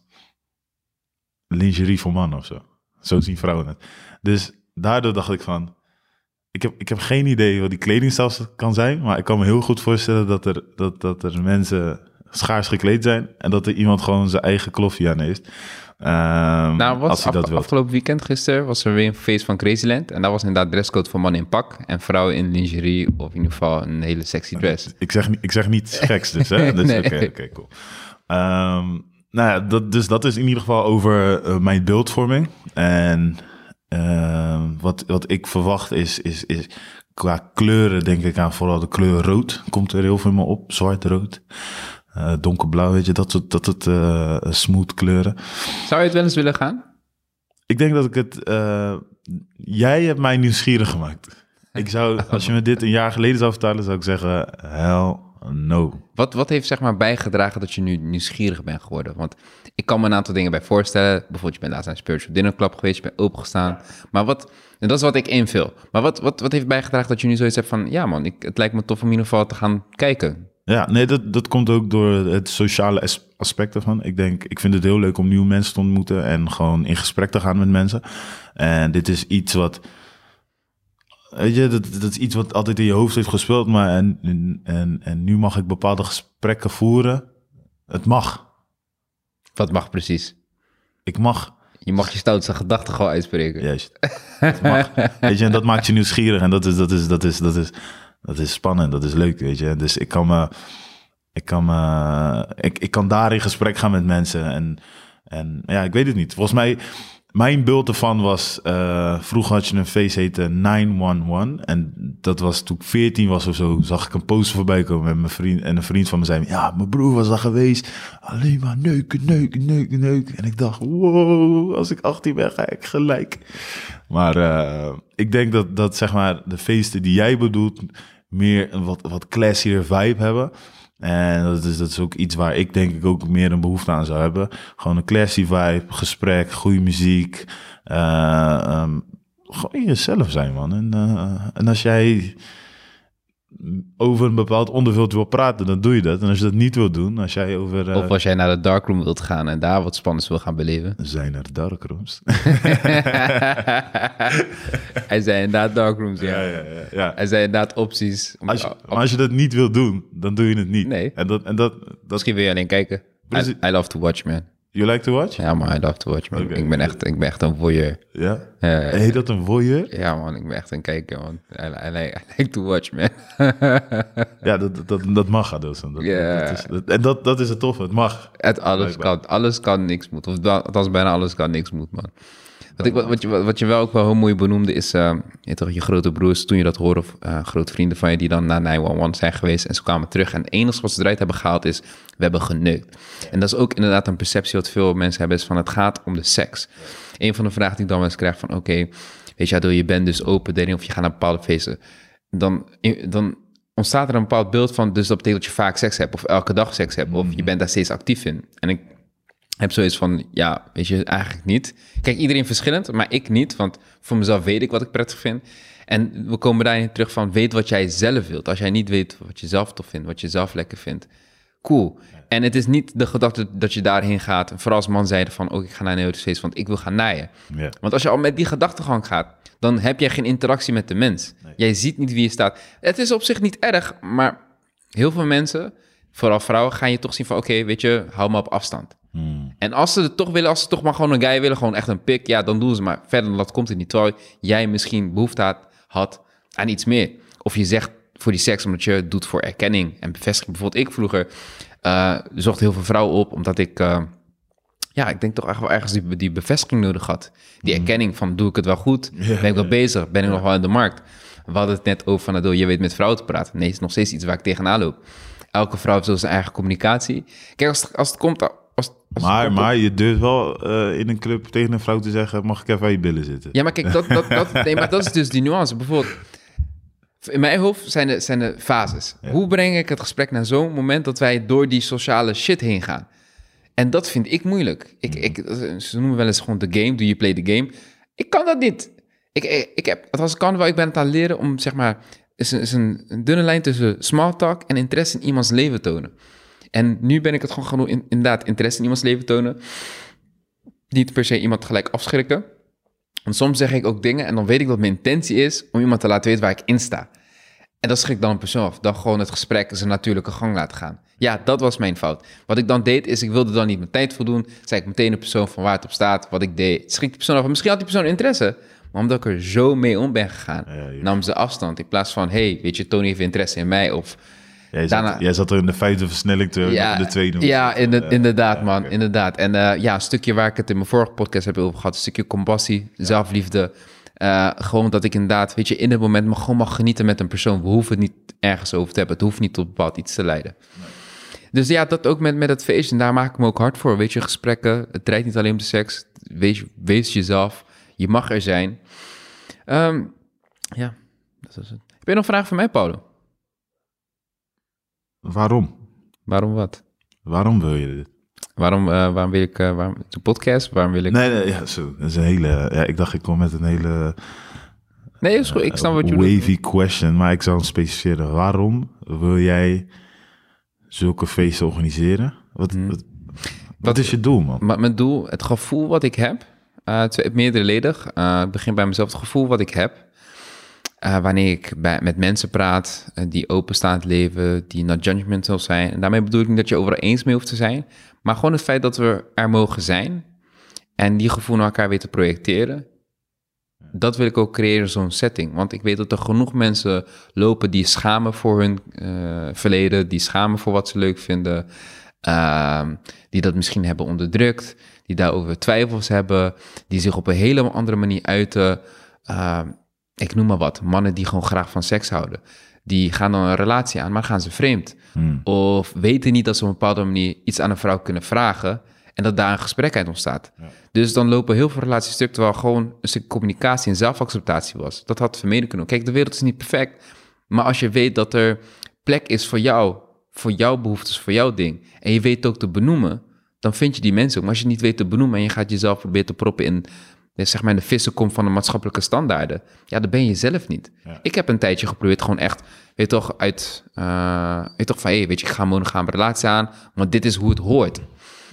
lingerie voor mannen of zo. Zo zien vrouwen het. Dus daardoor dacht ik van, ik heb, ik heb geen idee wat die kledingstijl kan zijn, maar ik kan me heel goed voorstellen dat er, dat, dat er mensen schaars gekleed zijn en dat er iemand gewoon zijn eigen kloffie aan heeft. Ehm, Nou, was als hij af- dat wil. afgelopen weekend gisteren was er weer een feest van Crazyland. En dat was inderdaad dresscode voor mannen in pak en vrouwen in lingerie. Of in ieder geval een hele sexy dress. Ik zeg, niet- ik zeg niet geks dus, hè? <laughs> Dus, Nee. Oké, oké, cool. Ehm, nou ja, dat, dus dat is in ieder geval over eh, mijn beeldvorming. En ehm, wat, wat ik verwacht is, is, is qua kleuren denk ik aan vooral de kleur rood. Komt er heel veel in me op. Zwart, rood, eh, donkerblauw, weet je. Dat soort, dat eh, smooth kleuren. Zou je het wel eens willen gaan? Ik denk dat ik het... eh, jij hebt mij nieuwsgierig gemaakt. Ik zou, als je me dit een jaar geleden zou vertellen, zou ik zeggen... Hell no. Wat, wat heeft zeg maar bijgedragen dat je nu nieuwsgierig bent geworden? Want ik kan me een aantal dingen bij voorstellen. Bijvoorbeeld, je bent laatst naar een Spiritual Dinner Club geweest, je bent opengestaan. Maar wat, en dat is wat ik invul. Maar wat, wat, wat heeft bijgedragen dat je nu zoiets hebt van... Ja man, ik, het lijkt me tof om in ieder geval te gaan kijken. Ja, nee, dat, dat komt ook door het sociale as- aspect ervan. Ik denk, ik vind het heel leuk om nieuwe mensen te ontmoeten en gewoon in gesprek te gaan met mensen. En dit is iets wat, weet je, dat, dat is iets wat altijd in je hoofd heeft gespeeld, maar en, en, en, nu mag ik bepaalde gesprekken voeren. Het mag. Wat mag precies? Ik mag. Je mag je stoutste gedachten gewoon uitspreken. Juist. Het mag. Weet je, en dat maakt je nieuwsgierig en dat is, dat is, dat is, dat is, dat is spannend, dat is leuk, weet je. Dus ik kan me, ik kan me, ik, ik kan daar in gesprek gaan met mensen en, en ja, ik weet het niet. Volgens mij, mijn beeld ervan was, eh, vroeger had je een feest heette 911 en dat was toen ik 14 was of zo, zag ik een poster voorbij komen met mijn vriend en een vriend van me zei, ja, mijn broer was daar geweest, alleen maar neuken, neuken, neuken, neuken. En ik dacht, wow, als ik 18 ben, ga ik gelijk. Maar eh, ik denk dat, dat zeg maar de feesten die jij bedoelt meer een wat, wat classier vibe hebben. En dat is, dat is ook iets waar ik denk ik ook meer een behoefte aan zou hebben. Gewoon een classy vibe, gesprek, goede muziek. eh, ehm, gewoon jezelf zijn, man. En, eh, en als jij over een bepaald onderwerp wil praten, dan doe je dat. En als je dat niet wil doen, als jij over... eh, Of als jij naar de darkroom wilt gaan en daar wat spannends wil gaan beleven. <laughs> zijn er darkrooms? <laughs> Hij zei inderdaad darkrooms, ja. ja, ja, ja. Hij zei inderdaad opties. Om- Als je, maar als je dat niet wil doen, dan doe je het niet. Nee. En dat, en dat, dat Misschien wil je alleen kijken. Precies. I, I love to watch, man. You like to watch? Ja, man, I love to watch, man. Ik, ben echt, ik ben echt een voyeur. Ja. Eh, Heet dat een voyeur? ja, man, ik ben echt een kijker, man. I, I, like, I like to watch, man. Ja, dat, dat, dat mag, Adelson. Dat, Ja. dat is, dat- en dat, dat is het toffe, het mag. Het alles Blijkbaar. kan, alles kan, niks moet. Of da- althans, bijna alles kan, niks moet, man. Wat, ik, wat, je, wat je wel ook wel heel mooi benoemde is, eh, je toch, je grote broers, toen je dat hoorde, of eh, grote vrienden van je die dan naar 911 zijn geweest en ze kwamen terug. En het enige wat ze eruit hebben gehaald is, we hebben geneukt. En dat is ook inderdaad een perceptie wat veel mensen hebben, is van het gaat om de seks. Een van de vragen die ik dan wel eens krijg van, oké, weet je, je bent dus open dating of je gaat naar bepaalde feesten. Dan, dan ontstaat er een bepaald beeld van, dus dat betekent dat je vaak seks hebt of elke dag seks hebt of je bent daar steeds actief in. En ik heb zoiets van, ja, weet je, eigenlijk niet. Kijk, iedereen verschillend, maar ik niet, want voor mezelf weet ik wat ik prettig vind. En we komen daarin terug van, weet wat jij zelf wilt. Als jij niet weet wat je zelf tof vindt, wat je zelf lekker vindt, cool. En het is niet de gedachte dat je daarheen gaat, vooral als man zeiden van, oh, ik ga naar een feest, want ik wil gaan naaien. Ja. Want als je al met die gedachtegang gaat, dan heb je geen interactie met de mens. Jij ziet niet wie je staat. Het is op zich niet erg, maar heel veel mensen, vooral vrouwen, gaan je toch zien van... oké, weet je, hou me op afstand. En als ze het toch willen, als ze toch maar gewoon een guy willen, gewoon echt een pik... ja, dan doen ze maar. Verder dan dat komt het niet. Terwijl jij misschien behoefte had, had aan iets meer. Of je zegt voor die seks omdat je het doet voor erkenning en bevestiging. Bijvoorbeeld ik vroeger eh, zocht heel veel vrouwen op, omdat ik... eh, ja, ik denk toch echt wel ergens die, die bevestiging nodig had. Die erkenning van, doe ik het wel goed? Ben ik wel bezig? Ben ik nog wel in de markt? We hadden het net over van, Adil, je weet met vrouwen te praten. Nee, het is nog steeds iets waar ik tegenaan loop. Elke vrouw heeft zo zijn eigen communicatie. Kijk, als het, als het komt... Als, als het Maar, komt- maar je durft wel eh, in een club tegen een vrouw te zeggen... mag ik even aan je billen zitten? Ja, maar kijk, dat, dat, dat, <laughs> nee, maar dat is dus die nuance. Bijvoorbeeld, in mijn hoofd zijn er, zijn er fases. Hoe breng ik het gesprek naar zo'n moment dat wij door die sociale shit heen gaan? En dat vind ik moeilijk. Ik, ik, ze noemen wel eens gewoon de game, do you play the game? Ik kan dat niet. Ik, ik, ik heb, het was kan wel, ik ben het aan het leren om, zeg maar, is een, is een, dunne lijn tussen small talk en interesse in iemands leven tonen. En nu ben ik het gewoon gewoon in, inderdaad interesse in iemands leven tonen. Niet per se iemand gelijk afschrikken. Want soms zeg ik ook dingen en dan weet ik dat mijn intentie is om iemand te laten weten waar ik in sta. En dat schrik dan een persoon af. Dan gewoon het gesprek zijn natuurlijke gang laten gaan. Ja, dat was mijn fout. Wat ik dan deed, is ik wilde dan niet mijn tijd voldoen. Zei ik meteen de persoon van waar het op staat, wat ik deed. Schrik die persoon af. En Misschien had die persoon interesse. Maar omdat ik er zo mee om ben gegaan, Ja, nam ze afstand. In plaats van, hey, weet je, Tony heeft interesse in mij. Of Jij, daarna- zat, jij zat er in de vijfde versnelling terwijl ja, je de tweede ja inde- inderdaad, man. Inderdaad. En eh, ja, een stukje waar ik het in mijn vorige podcast heb over gehad, een stukje compassie, zelfliefde. Eh, gewoon dat ik inderdaad, weet je, in het moment mag, gewoon mag genieten met een persoon. We hoeven het niet ergens over te hebben. Het hoeft niet tot bepaald iets te leiden. Dus ja, dat ook met, met het feest. En daar maak ik me ook hard voor. Weet je, gesprekken. Het draait niet alleen om de seks. Wees, wees jezelf. Je mag er zijn. Ehm, ja, dat is het. Heb je nog vragen voor mij, Paulo? Waarom? Waarom wat? Waarom wil je dit? Waarom, eh, waarom wil ik uh, waarom, de podcast? Waarom wil ik... Nee, nee, ja, zo. Dat is een hele... Ja, ik dacht, ik kom met een hele... Nee, is goed. Ik snap wat je Wavy question, maar ik zou hem specificeren. Waarom wil jij zulke feesten organiseren? Wat, Hmm. wat, wat is je doel, man? Maar mijn doel, het gevoel wat ik heb, uh, twee, meerderledig. Uh, ik begin bij mezelf. Het gevoel wat ik heb, uh, wanneer ik bij, met mensen praat die openstaan het leven, die not judgmental zijn. En daarmee bedoel ik niet dat je overal eens mee hoeft te zijn, maar gewoon het feit dat we er mogen zijn en die gevoel naar elkaar weten projecteren. Dat wil ik ook creëren, zo'n setting. Want ik weet dat er genoeg mensen lopen die schamen voor hun verleden, die schamen voor wat ze leuk vinden, uh, die dat misschien hebben onderdrukt, die daarover twijfels hebben, die zich op een hele andere manier uiten. Uh, ik noem maar wat, mannen die gewoon graag van seks houden. Die gaan dan een relatie aan, maar gaan ze vreemd. Hmm. Of weten niet dat ze op een bepaalde manier iets aan een vrouw kunnen vragen en dat daar een gesprek uit ontstaat. Ja. Dus dan lopen heel veel relaties stuk, terwijl gewoon een stuk communicatie en zelfacceptatie was. Dat had vermeden kunnen. Kijk, de wereld is niet perfect, maar als je weet dat er plek is voor jou, voor jouw behoeftes, voor jouw ding, en je weet ook te benoemen, dan vind je die mensen ook. Maar als je niet weet te benoemen en je gaat jezelf proberen te proppen in zeg maar in de vissenkom van de maatschappelijke standaarden, ja, dan ben je zelf niet. Ja. Ik heb een tijdje geprobeerd gewoon echt, weet toch, uit, uh, weet toch van, hé, hey, weet je, ik ga een monogame relatie aan, want dit is hoe het hoort.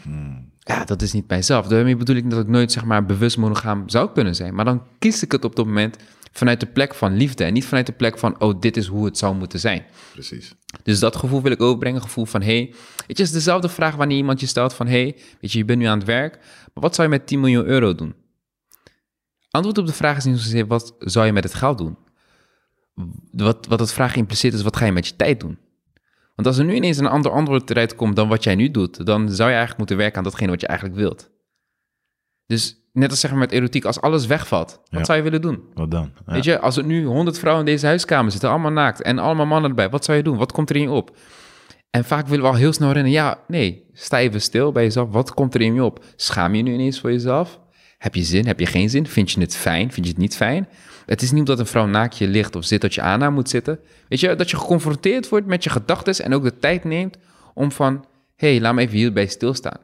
Hmm. Ja, dat is niet mijzelf. Daarmee bedoel ik dat ik nooit, zeg maar, bewust monogaam zou kunnen zijn. Maar dan kies ik het op dat moment vanuit de plek van liefde en niet vanuit de plek van, oh, dit is hoe het zou moeten zijn. Precies. Dus dat gevoel wil ik overbrengen, gevoel van, hey, het is dezelfde vraag wanneer iemand je stelt van, hey, weet je, je bent nu aan het werk, maar wat zou je met 10 miljoen euro doen? Antwoord op de vraag is niet zozeer wat zou je met het geld doen. Wat, wat het vraag impliceert is wat ga je met je tijd doen. Want als er nu ineens een ander antwoord eruit komt dan wat jij nu doet, dan zou je eigenlijk moeten werken aan datgene wat je eigenlijk wilt. Dus net als zeg maar met erotiek, als alles wegvalt, wat Ja. zou je willen doen? Wat dan? Ja. Weet je, als er nu 100 vrouwen in deze huiskamer zitten, allemaal naakt en allemaal mannen erbij, wat zou je doen? Wat komt er in je op? En vaak willen we al heel snel rennen. Ja, nee, sta even stil bij jezelf. Wat komt er in je op? Schaam je nu ineens voor jezelf? Heb je zin? Heb je geen zin? Vind je het fijn? Vind je het niet fijn? Het is niet omdat een vrouw naakt je ligt of zit dat je aan haar moet zitten. Weet je, dat je geconfronteerd wordt met je gedachten en ook de tijd neemt om van, hé, hey, laat me even hierbij stilstaan.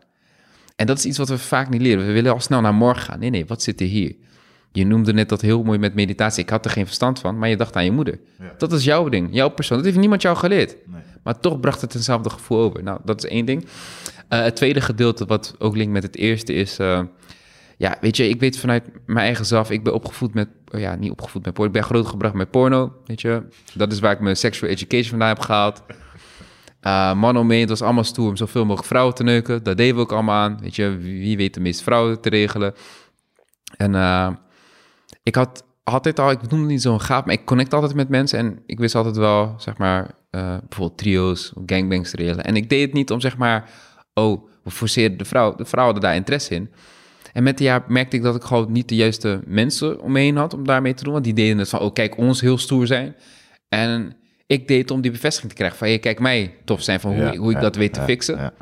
En dat is iets wat we vaak niet leren. We willen al snel naar morgen gaan. Nee, nee, wat zit er hier? Je noemde net dat heel mooi met meditatie. Ik had er geen verstand van, maar je dacht aan je moeder. Ja. Dat is jouw ding, jouw persoon. Dat heeft niemand jou geleerd. Nee. Maar toch bracht het eenzelfde gevoel over. Nou, dat is één ding. Uh, het tweede gedeelte, wat ook linkt met het eerste, is... Uh, ja, weet je, ik weet vanuit mijn eigen zelf... Ik ben opgevoed met... Oh ja, niet opgevoed met porno. Ik ben grootgebracht met porno, weet je. Dat is waar ik mijn sexual education vandaan heb gehaald. Uh, man om me, het was allemaal stoer om zoveel mogelijk vrouwen te neuken. Dat deden we ook allemaal aan. Weet je, wie weet de meeste vrouwen te regelen. En uh, ik had altijd al, ik noem het niet zo'n gaaf, maar ik connect altijd met mensen. En ik wist altijd wel, zeg maar, uh, bijvoorbeeld trio's, gangbangs te regelen. En ik deed het niet om, zeg maar, oh, we forceerden de vrouw. De vrouw hadden daar interesse in. En met de jaar merkte ik dat ik gewoon niet de juiste mensen om me heen had om daarmee te doen. Want die deden het van, oh, kijk, ons heel stoer zijn. En ik deed om die bevestiging te krijgen van, hey, kijk mij tof zijn van hoe, Ja, hoe ik dat weet te fixen.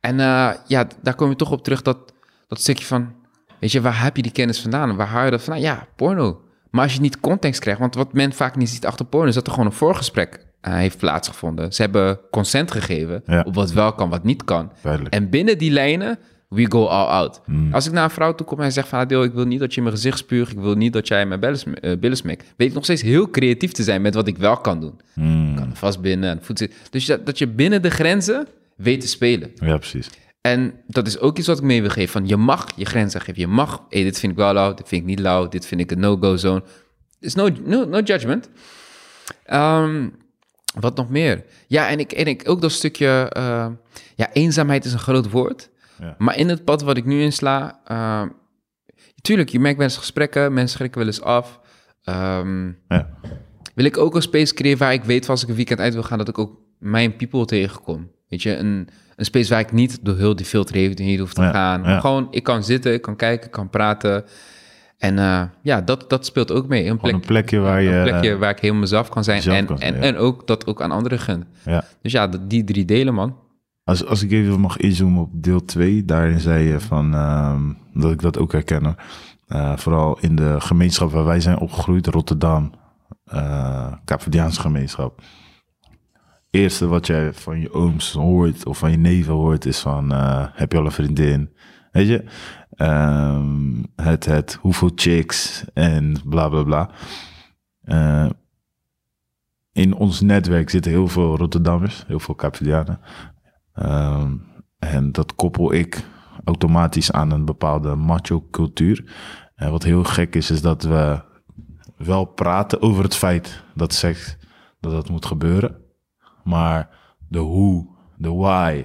En uh, ja, daar kom je toch op terug dat, dat stukje van, weet je, waar heb je die kennis vandaan? Waar haal je dat vandaan? Ja, porno. Maar als je niet context krijgt, want wat men vaak niet ziet achter porno, is dat er gewoon een voorgesprek uh, heeft plaatsgevonden. Ze hebben consent gegeven Ja. op wat wel kan, wat niet kan. Duidelijk. En binnen die lijnen, we go all out. Hmm. Als ik naar een vrouw toe kom en zeg van... Adeel, ik wil niet dat je mijn gezicht spuugt. Ik wil niet dat jij mijn eh, billen smikt. Weet ik nog steeds heel creatief te zijn met wat ik wel kan doen. Hmm. Kan vastbinden en voeten. Dus dat, dat je binnen de grenzen weet te spelen. Ja, precies. En dat is ook iets wat ik mee wil geven. Van je mag je grenzen geven. Je mag, hey, dit vind ik wel lauw, dit vind ik niet lauw, dit vind ik een no-go zone. is no, no, no judgment. Ehm, wat nog meer? Ja, en ik, en ik ook dat stukje... eh, ja, eenzaamheid is een groot woord. Ja. Maar in het pad wat ik nu insla... Uh, tuurlijk, je merkt eens gesprekken, mensen schrikken wel eens af. Ehm, Ja. wil ik ook een space creëren waar ik weet... van als ik een weekend uit wil gaan, dat ik ook mijn people tegenkom. Weet je, een, een space waar ik niet door heel die filter heen hoef te Ja, gaan. ja. Gewoon, ik kan zitten, ik kan kijken, ik kan praten. En uh, ja, dat, dat speelt ook mee. Een, een plekje waar je... een plekje waar ik helemaal mezelf kan zijn. En, kan zijn, en, ja. en ook dat ook aan anderen gun. Ja. Dus ja, die drie delen, man. Als, als ik even mag inzoomen op deel 2, daarin zei je van, ehm, dat ik dat ook herken. Eh, vooral in de gemeenschap waar wij zijn opgegroeid, Rotterdam, eh Kaapverdiaanse gemeenschap. eerste wat jij van je ooms hoort of van je neven hoort is van, eh, heb je al een vriendin? Weet je? Ehm, het, het, hoeveel chicks en bla bla bla. In ons netwerk zitten heel veel Rotterdammers, heel veel Capverdianen. Ehm, en dat koppel ik automatisch aan een bepaalde macho-cultuur. En wat heel gek is, is dat we wel praten over het feit dat seks dat dat moet gebeuren. Maar de hoe, de why,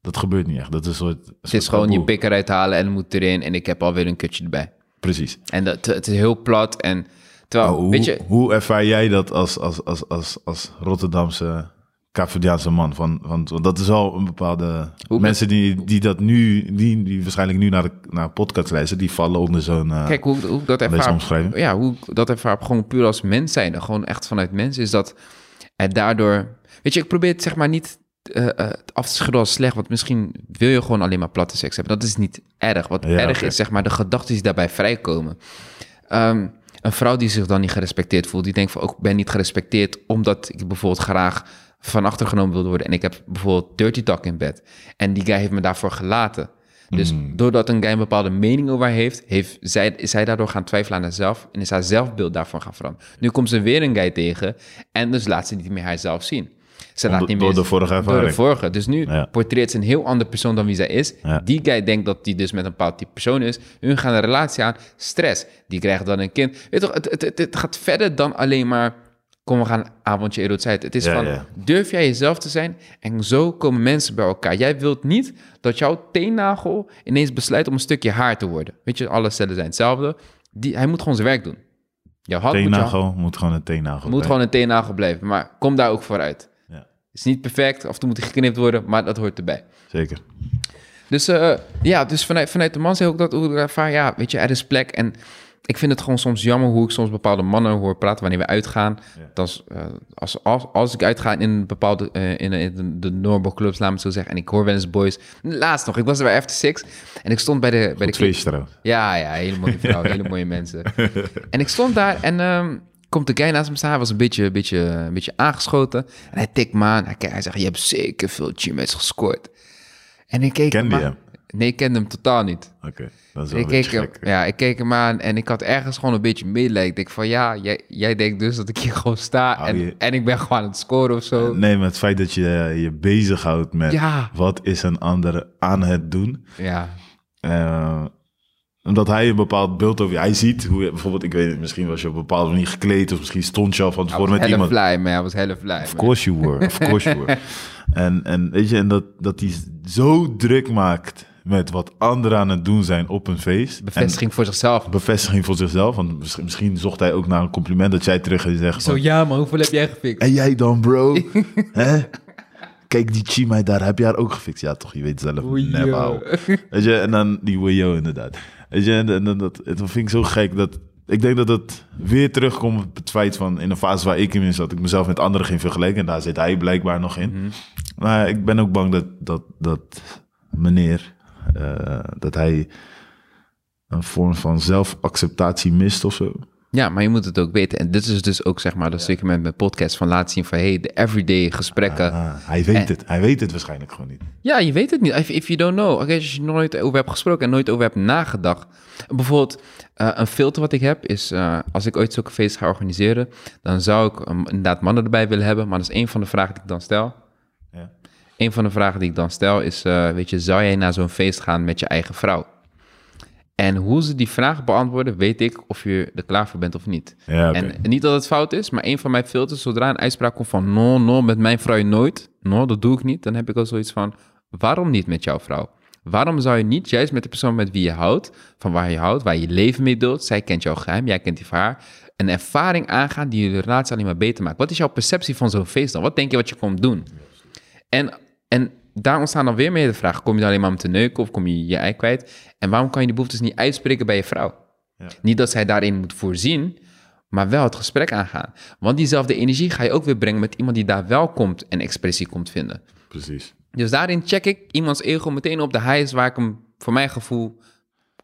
dat gebeurt niet echt. Dat is een soort. een Het is gewoon je pik eruit halen en het moet erin en ik heb alweer een kutje erbij. Precies. En dat, het is heel plat en terwijl, Oh, hoe, weet je, hoe ervaar jij dat als, als, als, als, als Rotterdamse Kaapverdiaanse man? Van, van, want dat is wel een bepaalde... Hoe- mensen die, die dat nu, die, die waarschijnlijk nu naar de naar podcast luisteren, die vallen onder zo'n... eh, kijk hoe, hoe dat ervaar. Ja, hoe dat ervaar gewoon puur als mens zijn. Gewoon echt vanuit mens is dat het daardoor... Weet je, ik probeer het zeg maar niet eh, af te schudden als slecht, want misschien wil je gewoon alleen maar platte seks hebben. Dat is niet erg. Wat Ja, erg is, zeg maar, de gedachten die daarbij vrijkomen. Ehm, een vrouw die zich dan niet gerespecteerd voelt, die denkt van, ook ik ben niet gerespecteerd omdat ik bijvoorbeeld graag van achtergenomen wilde worden en ik heb bijvoorbeeld dirty talk in bed. En die guy heeft me daarvoor gelaten. Dus doordat een guy een bepaalde mening over haar heeft, heeft zij, is zij daardoor gaan twijfelen aan haarzelf en is haar zelfbeeld daarvan gaan veranderen. Nu komt ze weer een guy tegen en dus laat ze niet meer haarzelf zien. Ze laat niet door meer de vorige Door de ervaring. vorige. Dus nu Ja. portreert ze een heel andere persoon dan wie zij is. Ja. Die guy denkt dat die dus met een bepaald type persoon is. Hun gaan een relatie aan. Stress. Die krijgt dan een kind. Weet toch, het, het, het, het gaat verder dan alleen maar... Kom, we gaan een avondje erotijd. Het is Ja, van, ja. durf jij jezelf te zijn? En zo komen mensen bij elkaar. Jij wilt niet dat jouw teennagel ineens besluit om een stukje haar te worden. Weet je, alle cellen zijn hetzelfde. Die, hij moet gewoon zijn werk doen. Jouw hand moet, je- Teennagel moet gewoon een teennagel moet zijn. gewoon een teennagel blijven. Maar kom daar ook vooruit. Ja, is niet perfect, af en toe moet hij geknipt worden, maar dat hoort erbij. zeker. Dus eh, ja, dus vanuit, vanuit de man zeg ik ook dat hoe ik ervaar, ja, weet je, er is plek. En ik vind het gewoon soms jammer hoe ik soms bepaalde mannen hoor praten wanneer we uitgaan. Ja. Dat is, eh, als, als, als ik uitga in een bepaalde, eh, in, in de, de normal clubs, laat me het zo zeggen, en ik hoor wel eens boys. Laatst nog, ik was er bij After Six en ik stond bij de... Bij de trouwens. ja, ja, hele mooie <laughs> vrouw, hele mooie mensen. En ik stond daar en ehm, komt de guy naast me staan. Hij was een beetje, een beetje, een beetje aangeschoten. En hij tikt me aan. Hij, kijkt- hij zegt, je hebt zeker veel teammates gescoord. En ik keek hem aan. Nee, ik kende hem totaal niet. Oké, dat is wel Ik keek, hem, ja, ik keek hem aan en ik had ergens gewoon een beetje medelijden. Ik denk van, ja, jij, jij denkt dus dat ik hier gewoon sta en, je- en ik ben gewoon aan het scoren of zo. Nee, maar het feit dat je eh, je bezighoudt met Ja. wat is een ander aan het doen. Ja, Eh, omdat hij een bepaald beeld over je... Hij ziet hoe je... Bijvoorbeeld, ik weet niet, misschien was je op een bepaalde manier gekleed... of misschien stond je al van tevoren was met iemand. fly, man. Hij was helle fly. Of course you were, of course you were. <laughs> En, en weet je, en dat, dat hij zo druk maakt met wat anderen aan het doen zijn op een feest. Bevestiging voor zichzelf. Bevestiging voor zichzelf. Want misschien, misschien zocht hij ook naar een compliment dat jij terug en zegt Zo, van, ja man, hoeveel heb jij gefixt? En jij dan, bro? <laughs> Hè? Kijk, die Chimay daar, heb je haar ook gefixt? Ja, toch, je weet zelf. Ouwe. <laughs> Weet je, en dan die Wayo inderdaad. Weet je, en, en, en dat, het vind ik zo gek dat... Ik denk dat het weer terugkomt op het feit van... in een fase waar ik in zat, dat ik mezelf met anderen ging vergelijken. En daar zit hij blijkbaar nog in. Mhm. Maar ik ben ook bang dat, dat, dat meneer... eh, dat hij een vorm van zelfacceptatie mist of zo. Ja, maar je moet het ook weten. En dit is dus ook zeg maar dat stukje met mijn podcast van laten zien van hey, de everyday gesprekken. Ah, hij weet En- het. Hij weet het waarschijnlijk gewoon niet. Ja, je weet het niet. If, if you don't know. Oké, als je nooit over hebt gesproken en nooit over hebt nagedacht. Bijvoorbeeld, eh, een filter wat ik heb is, eh, als ik ooit zulke feest ga organiseren, dan zou ik um, inderdaad mannen erbij willen hebben. Maar dat is één van de vragen die ik dan stel. Een van de vragen die ik dan stel is, eh, weet je, zou jij naar zo'n feest gaan met je eigen vrouw? En hoe ze die vraag beantwoorden, weet ik of je er klaar voor bent of niet. Ja. En niet dat het fout is, maar een van mijn filters, zodra een uitspraak komt van no, no, met mijn vrouw nooit, no, dat doe ik niet, dan heb ik al zoiets van, waarom niet met jouw vrouw? Waarom zou je niet juist met de persoon met wie je houdt, van waar je houdt, waar je je leven mee deelt, zij kent jouw geheim, jij kent die van haar, een ervaring aangaan die je relatie alleen maar beter maakt? Wat is jouw perceptie van zo'n feest dan? Wat denk je wat je komt doen? En, en daar ontstaan dan weer meer de vraag, kom je dan alleen maar om te neuken of kom je je ei kwijt? En waarom kan je die behoeftes niet uitspreken bij je vrouw? Ja. Niet dat zij daarin moet voorzien, maar wel het gesprek aangaan. Want diezelfde energie ga je ook weer brengen met iemand die daar wel komt en expressie komt vinden. Precies. Dus daarin check ik iemands ego meteen op de highs waar ik hem voor mijn gevoel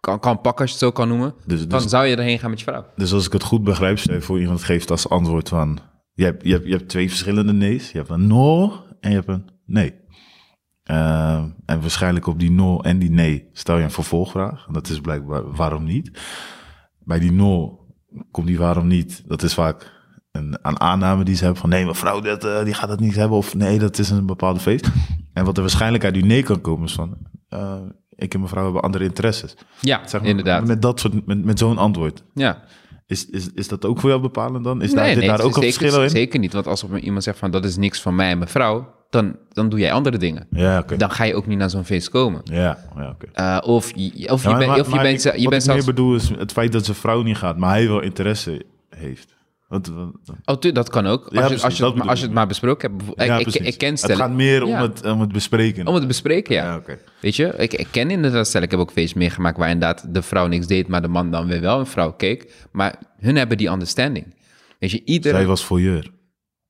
kan, kan pakken, als je het zo kan noemen. Dus, Dan dus, zou je erheen gaan met je vrouw. dus als ik het goed begrijp, stel je voor iemand geeft als antwoord van... Je hebt, je, hebt, je hebt twee verschillende nee's. Je hebt een no en je hebt een nee. Uh, en waarschijnlijk op die no en die nee stel je een vervolgvraag. En dat is blijkbaar waarom niet. Bij die no komt die waarom niet. Dat is vaak een, een aanname die ze hebben van nee, mevrouw, dat, uh, die gaat het niet hebben. Of nee, dat is een bepaalde feest. En wat er waarschijnlijk uit die nee kan komen is van... Uh, ik en mevrouw hebben andere interesses. Ja, Zeg maar, inderdaad. Met, dat soort, met, met zo'n antwoord. Ja. Is, is, is dat ook voor jou bepalend dan? Is daar, nee, nee, daar ook een verschil in? Zeker niet, want als iemand zegt van dat is niks van mij en mevrouw, dan, dan doe jij andere dingen. Ja. Dan ga je ook niet naar zo'n feest komen. Ja. Uh, of je, of je, bent- maar- je ik- wat bent ik meer bedoel is het feit dat zijn vrouw niet gaat, maar hij wel interesse heeft. Wat, wat- Oh, dat kan ook. Als, Ja, je, als, je, dat het, maar- als je het maar besproken hebt. Ja, ik, ik, ken Het stellen... gaat meer om, Ja. het, om het bespreken. Om het bespreken, ja. Weet je, ik, ik ken inderdaad stel, ik heb ook feest meegemaakt waar inderdaad de vrouw niks deed, maar de man dan weer wel een vrouw keek. Maar hun hebben die understanding. Weet je, iedere... Zij was voyeur.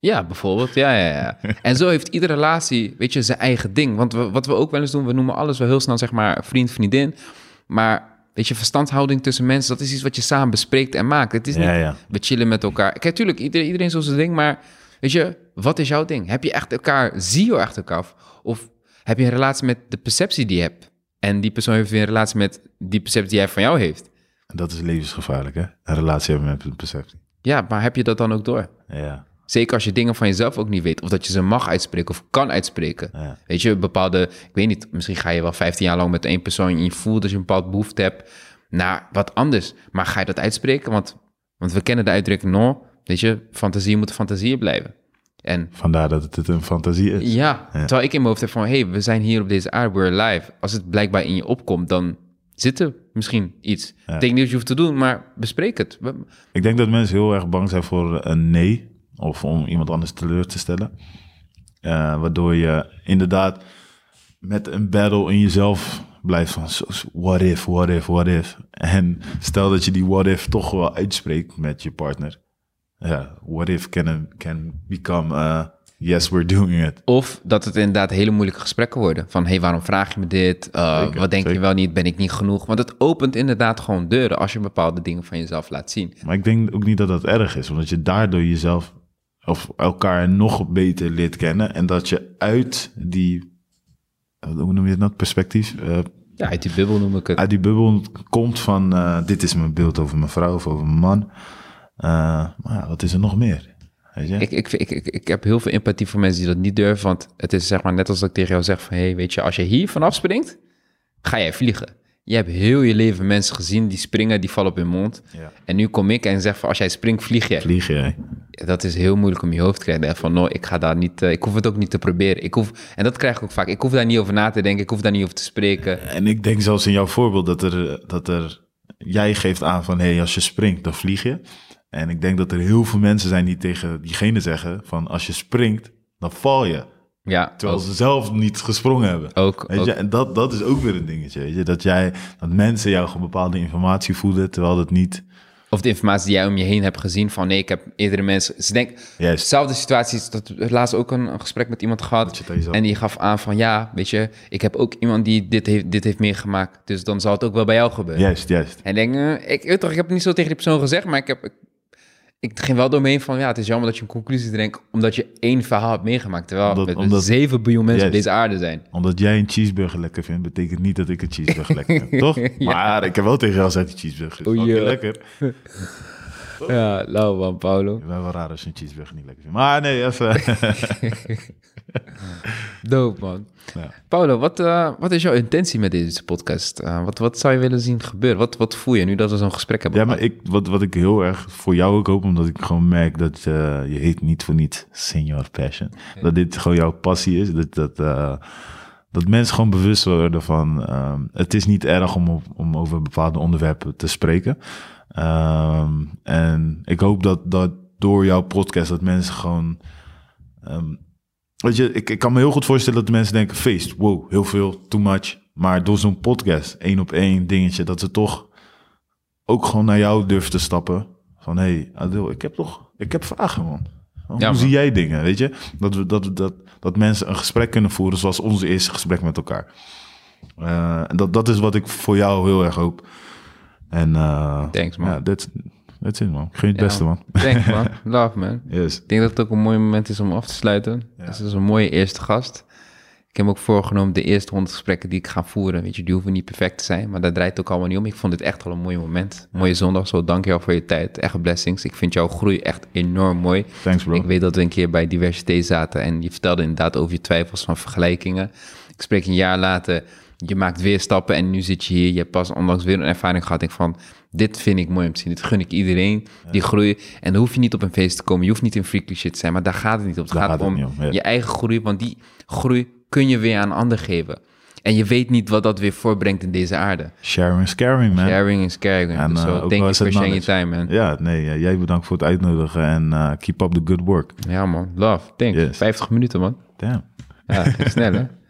Ja, bijvoorbeeld. Ja, ja, ja. <laughs> En zo heeft iedere relatie, weet je, zijn eigen ding. Want we, wat we ook wel eens doen, we noemen alles wel heel snel, zeg maar, vriend, vriendin. Maar, weet je, verstandshouding tussen mensen, dat is iets wat je samen bespreekt en maakt. Het is niet, Ja, ja. we chillen met elkaar. Kijk, tuurlijk, iedereen, iedereen zo zijn ding, maar, weet je, wat is jouw ding? Heb je echt elkaar, zie je echt elkaar? Of, heb je een relatie met de perceptie die je hebt? En die persoon heeft weer een relatie met die perceptie die hij van jou heeft. En dat is levensgevaarlijk, hè? Een relatie hebben met een perceptie. Ja, maar heb je dat dan ook door? Ja, Zeker als je dingen van jezelf ook niet weet. Of dat je ze mag uitspreken of kan uitspreken. Ja. Weet je, bepaalde... Ik weet niet, misschien ga je wel 15 jaar lang met één persoon... en je voelt dat je een bepaald behoefte hebt naar wat anders. Maar ga je dat uitspreken? Want, want we kennen de uitdrukking no. Weet je, fantasie moet fantasieën blijven. En vandaar dat het een fantasie is. ja, terwijl ik in mijn hoofd heb van... hé, hey, we zijn hier op deze aarde, we're live. Als het blijkbaar in je opkomt, dan zit er misschien iets. Ja. Ik denk niet dat je hoeft te doen, maar bespreek het. Ik denk dat mensen heel erg bang zijn voor een nee. Of om iemand anders teleur te stellen. Eh, waardoor je inderdaad met een battle in jezelf blijft van... What if, what if, what if. En stel dat je die what if toch wel uitspreekt met je partner. Ja, what if can, can become... eh, yes, we're doing it. Of dat het inderdaad hele moeilijke gesprekken worden. Van, hey, waarom vraag je me dit? Uh, Zeker, wat denk je wel niet? Ben ik niet genoeg? Want het opent inderdaad gewoon deuren als je bepaalde dingen van jezelf laat zien. Maar ik denk ook niet dat dat erg is, omdat je daardoor jezelf of elkaar nog beter leert kennen en dat je uit die, hoe noem je het nou, perspectief, eh, Ja, uit die bubbel noem ik het. uit die bubbel komt van eh, dit is mijn beeld over mijn vrouw of over mijn man. Eh, maar wat is er nog meer? Weet je? Ik, ik, ik, ik, ik heb heel veel empathie voor mensen die dat niet durven. Want het is zeg maar net als dat ik tegen jou zeg van... hé, hey, weet je, als je hier vanaf springt, ga jij vliegen. Je hebt heel je leven mensen gezien die springen, die vallen op hun mond. Ja. En nu kom ik en zeg van, als jij springt, vlieg jij. Vlieg jij? Dat is heel moeilijk om je hoofd te krijgen. En Van, no, ik ga daar niet, eh, ik hoef het ook niet te proberen. Ik hoef, en dat krijg ik ook vaak. Ik hoef daar niet over na te denken. Ik hoef daar niet over te spreken. En ik denk zelfs in jouw voorbeeld dat er, dat er jij geeft aan van hé, hey, als je springt, dan vlieg je. En ik denk dat er heel veel mensen zijn die tegen diegene zeggen van als je springt, dan val je. Ja, Terwijl ook, ze zelf niet gesprongen hebben. ook, Weet ook. je? En dat, dat is ook weer een dingetje. Weet je? Dat, jij, dat mensen jou gewoon bepaalde informatie voeden, terwijl dat niet... Of de informatie die jij om je heen hebt gezien van nee, ik heb eerdere mensen. Ze denken, dezelfde situatie. is Dat laatst ook een, een gesprek met iemand gehad. En die gaf aan van ja, weet je, ik heb ook iemand die dit heeft, dit heeft meegemaakt. Dus dan zal het ook wel bij jou gebeuren. Juist, juist. En ik denk, eh, ik, toch, ik heb het niet zo tegen die persoon gezegd, maar ik heb. Ik, ging wel door me heen van ja, het is jammer dat je een conclusie trekt omdat je één verhaal hebt meegemaakt. Terwijl Omdat- met omdat- 7 biljoen mensen op deze aarde zijn. Omdat jij een cheeseburger lekker vindt, betekent niet dat ik een cheeseburger lekker vind. <laughs> Toch? Maar ik heb wel tegen jou gezegd die cheeseburger is fucking <laughs> ja. nou man, Paulo. Ik ben wel raar als je een cheeseburger niet lekker vindt. Maar nee, even... <laughs> Dope man. Ja. Paulo, wat, eh, wat is jouw intentie met deze podcast? Eh, wat, wat zou je willen zien gebeuren? Wat, wat voel je nu dat we zo'n gesprek hebben? Ja, maar ik, wat, wat ik heel erg voor jou ook hoop, omdat ik gewoon merk dat eh, je heet niet voor niet Senior Passion. Dat dit gewoon jouw passie is. Dat, dat, dat mensen gewoon bewust worden van, ehm, het is niet erg om, op, om over bepaalde onderwerpen te spreken. Ehm, en ik hoop dat, dat door jouw podcast dat mensen gewoon... ehm, weet je, ik, ik kan me heel goed voorstellen dat de mensen denken, feest, wow, heel veel, too much. Maar door zo'n podcast, één op één dingetje, dat ze toch ook gewoon naar jou durft te stappen. Van, hé, hey, Adil, ik heb toch, ik heb vragen, man. Hoe Ja, zie jij dingen, weet je? Dat, we, dat, dat, dat mensen een gesprek kunnen voeren zoals onze eerste gesprek met elkaar. Eh, dat, dat is wat ik voor jou heel erg hoop. En eh, Thanks, man. Ja, dit, That's it, man. Geen het Ja. beste, man. Thanks man, <laughs> love man. Yes. Ik denk dat het ook een mooi moment is om af te sluiten. Ja. Dus dat is een mooie eerste gast. Ik heb ook voorgenomen de eerste honderd gesprekken die ik ga voeren. Weet je, die hoeven niet perfect te zijn, maar daar draait het ook allemaal niet om. Ik vond dit echt wel een mooi moment. Mooie zondag, zo dank je wel voor je tijd. Echt blessings. Ik vind jouw groei echt enorm mooi. Thanks, bro. Ik weet dat we een keer bij diversiteit zaten en je vertelde inderdaad over je twijfels van vergelijkingen. Ik spreek een jaar later, je maakt weer stappen en nu zit je hier. Je hebt pas onlangs weer een ervaring gehad. Ik van, dit vind ik mooi om te zien. Dit gun ik iedereen, die groei. En dan hoef je niet op een feest te komen. Je hoeft niet in freaky shit te zijn, maar daar gaat het niet om. Het Daar gaat om, om, ja. je eigen groei, want die groei kun je weer aan een ander geven. En je weet niet wat dat weer voorbrengt in deze aarde. Sharing is caring, man. Sharing is caring. En, Dus eh, zo, ook thank you for het sharing your time, man. Ja, nee, jij bedankt voor het uitnodigen en eh, keep up the good work. Ja, man. Love. Thanks. Yes. 50 minuten, man. Damn. Ja, snel, hè? <laughs>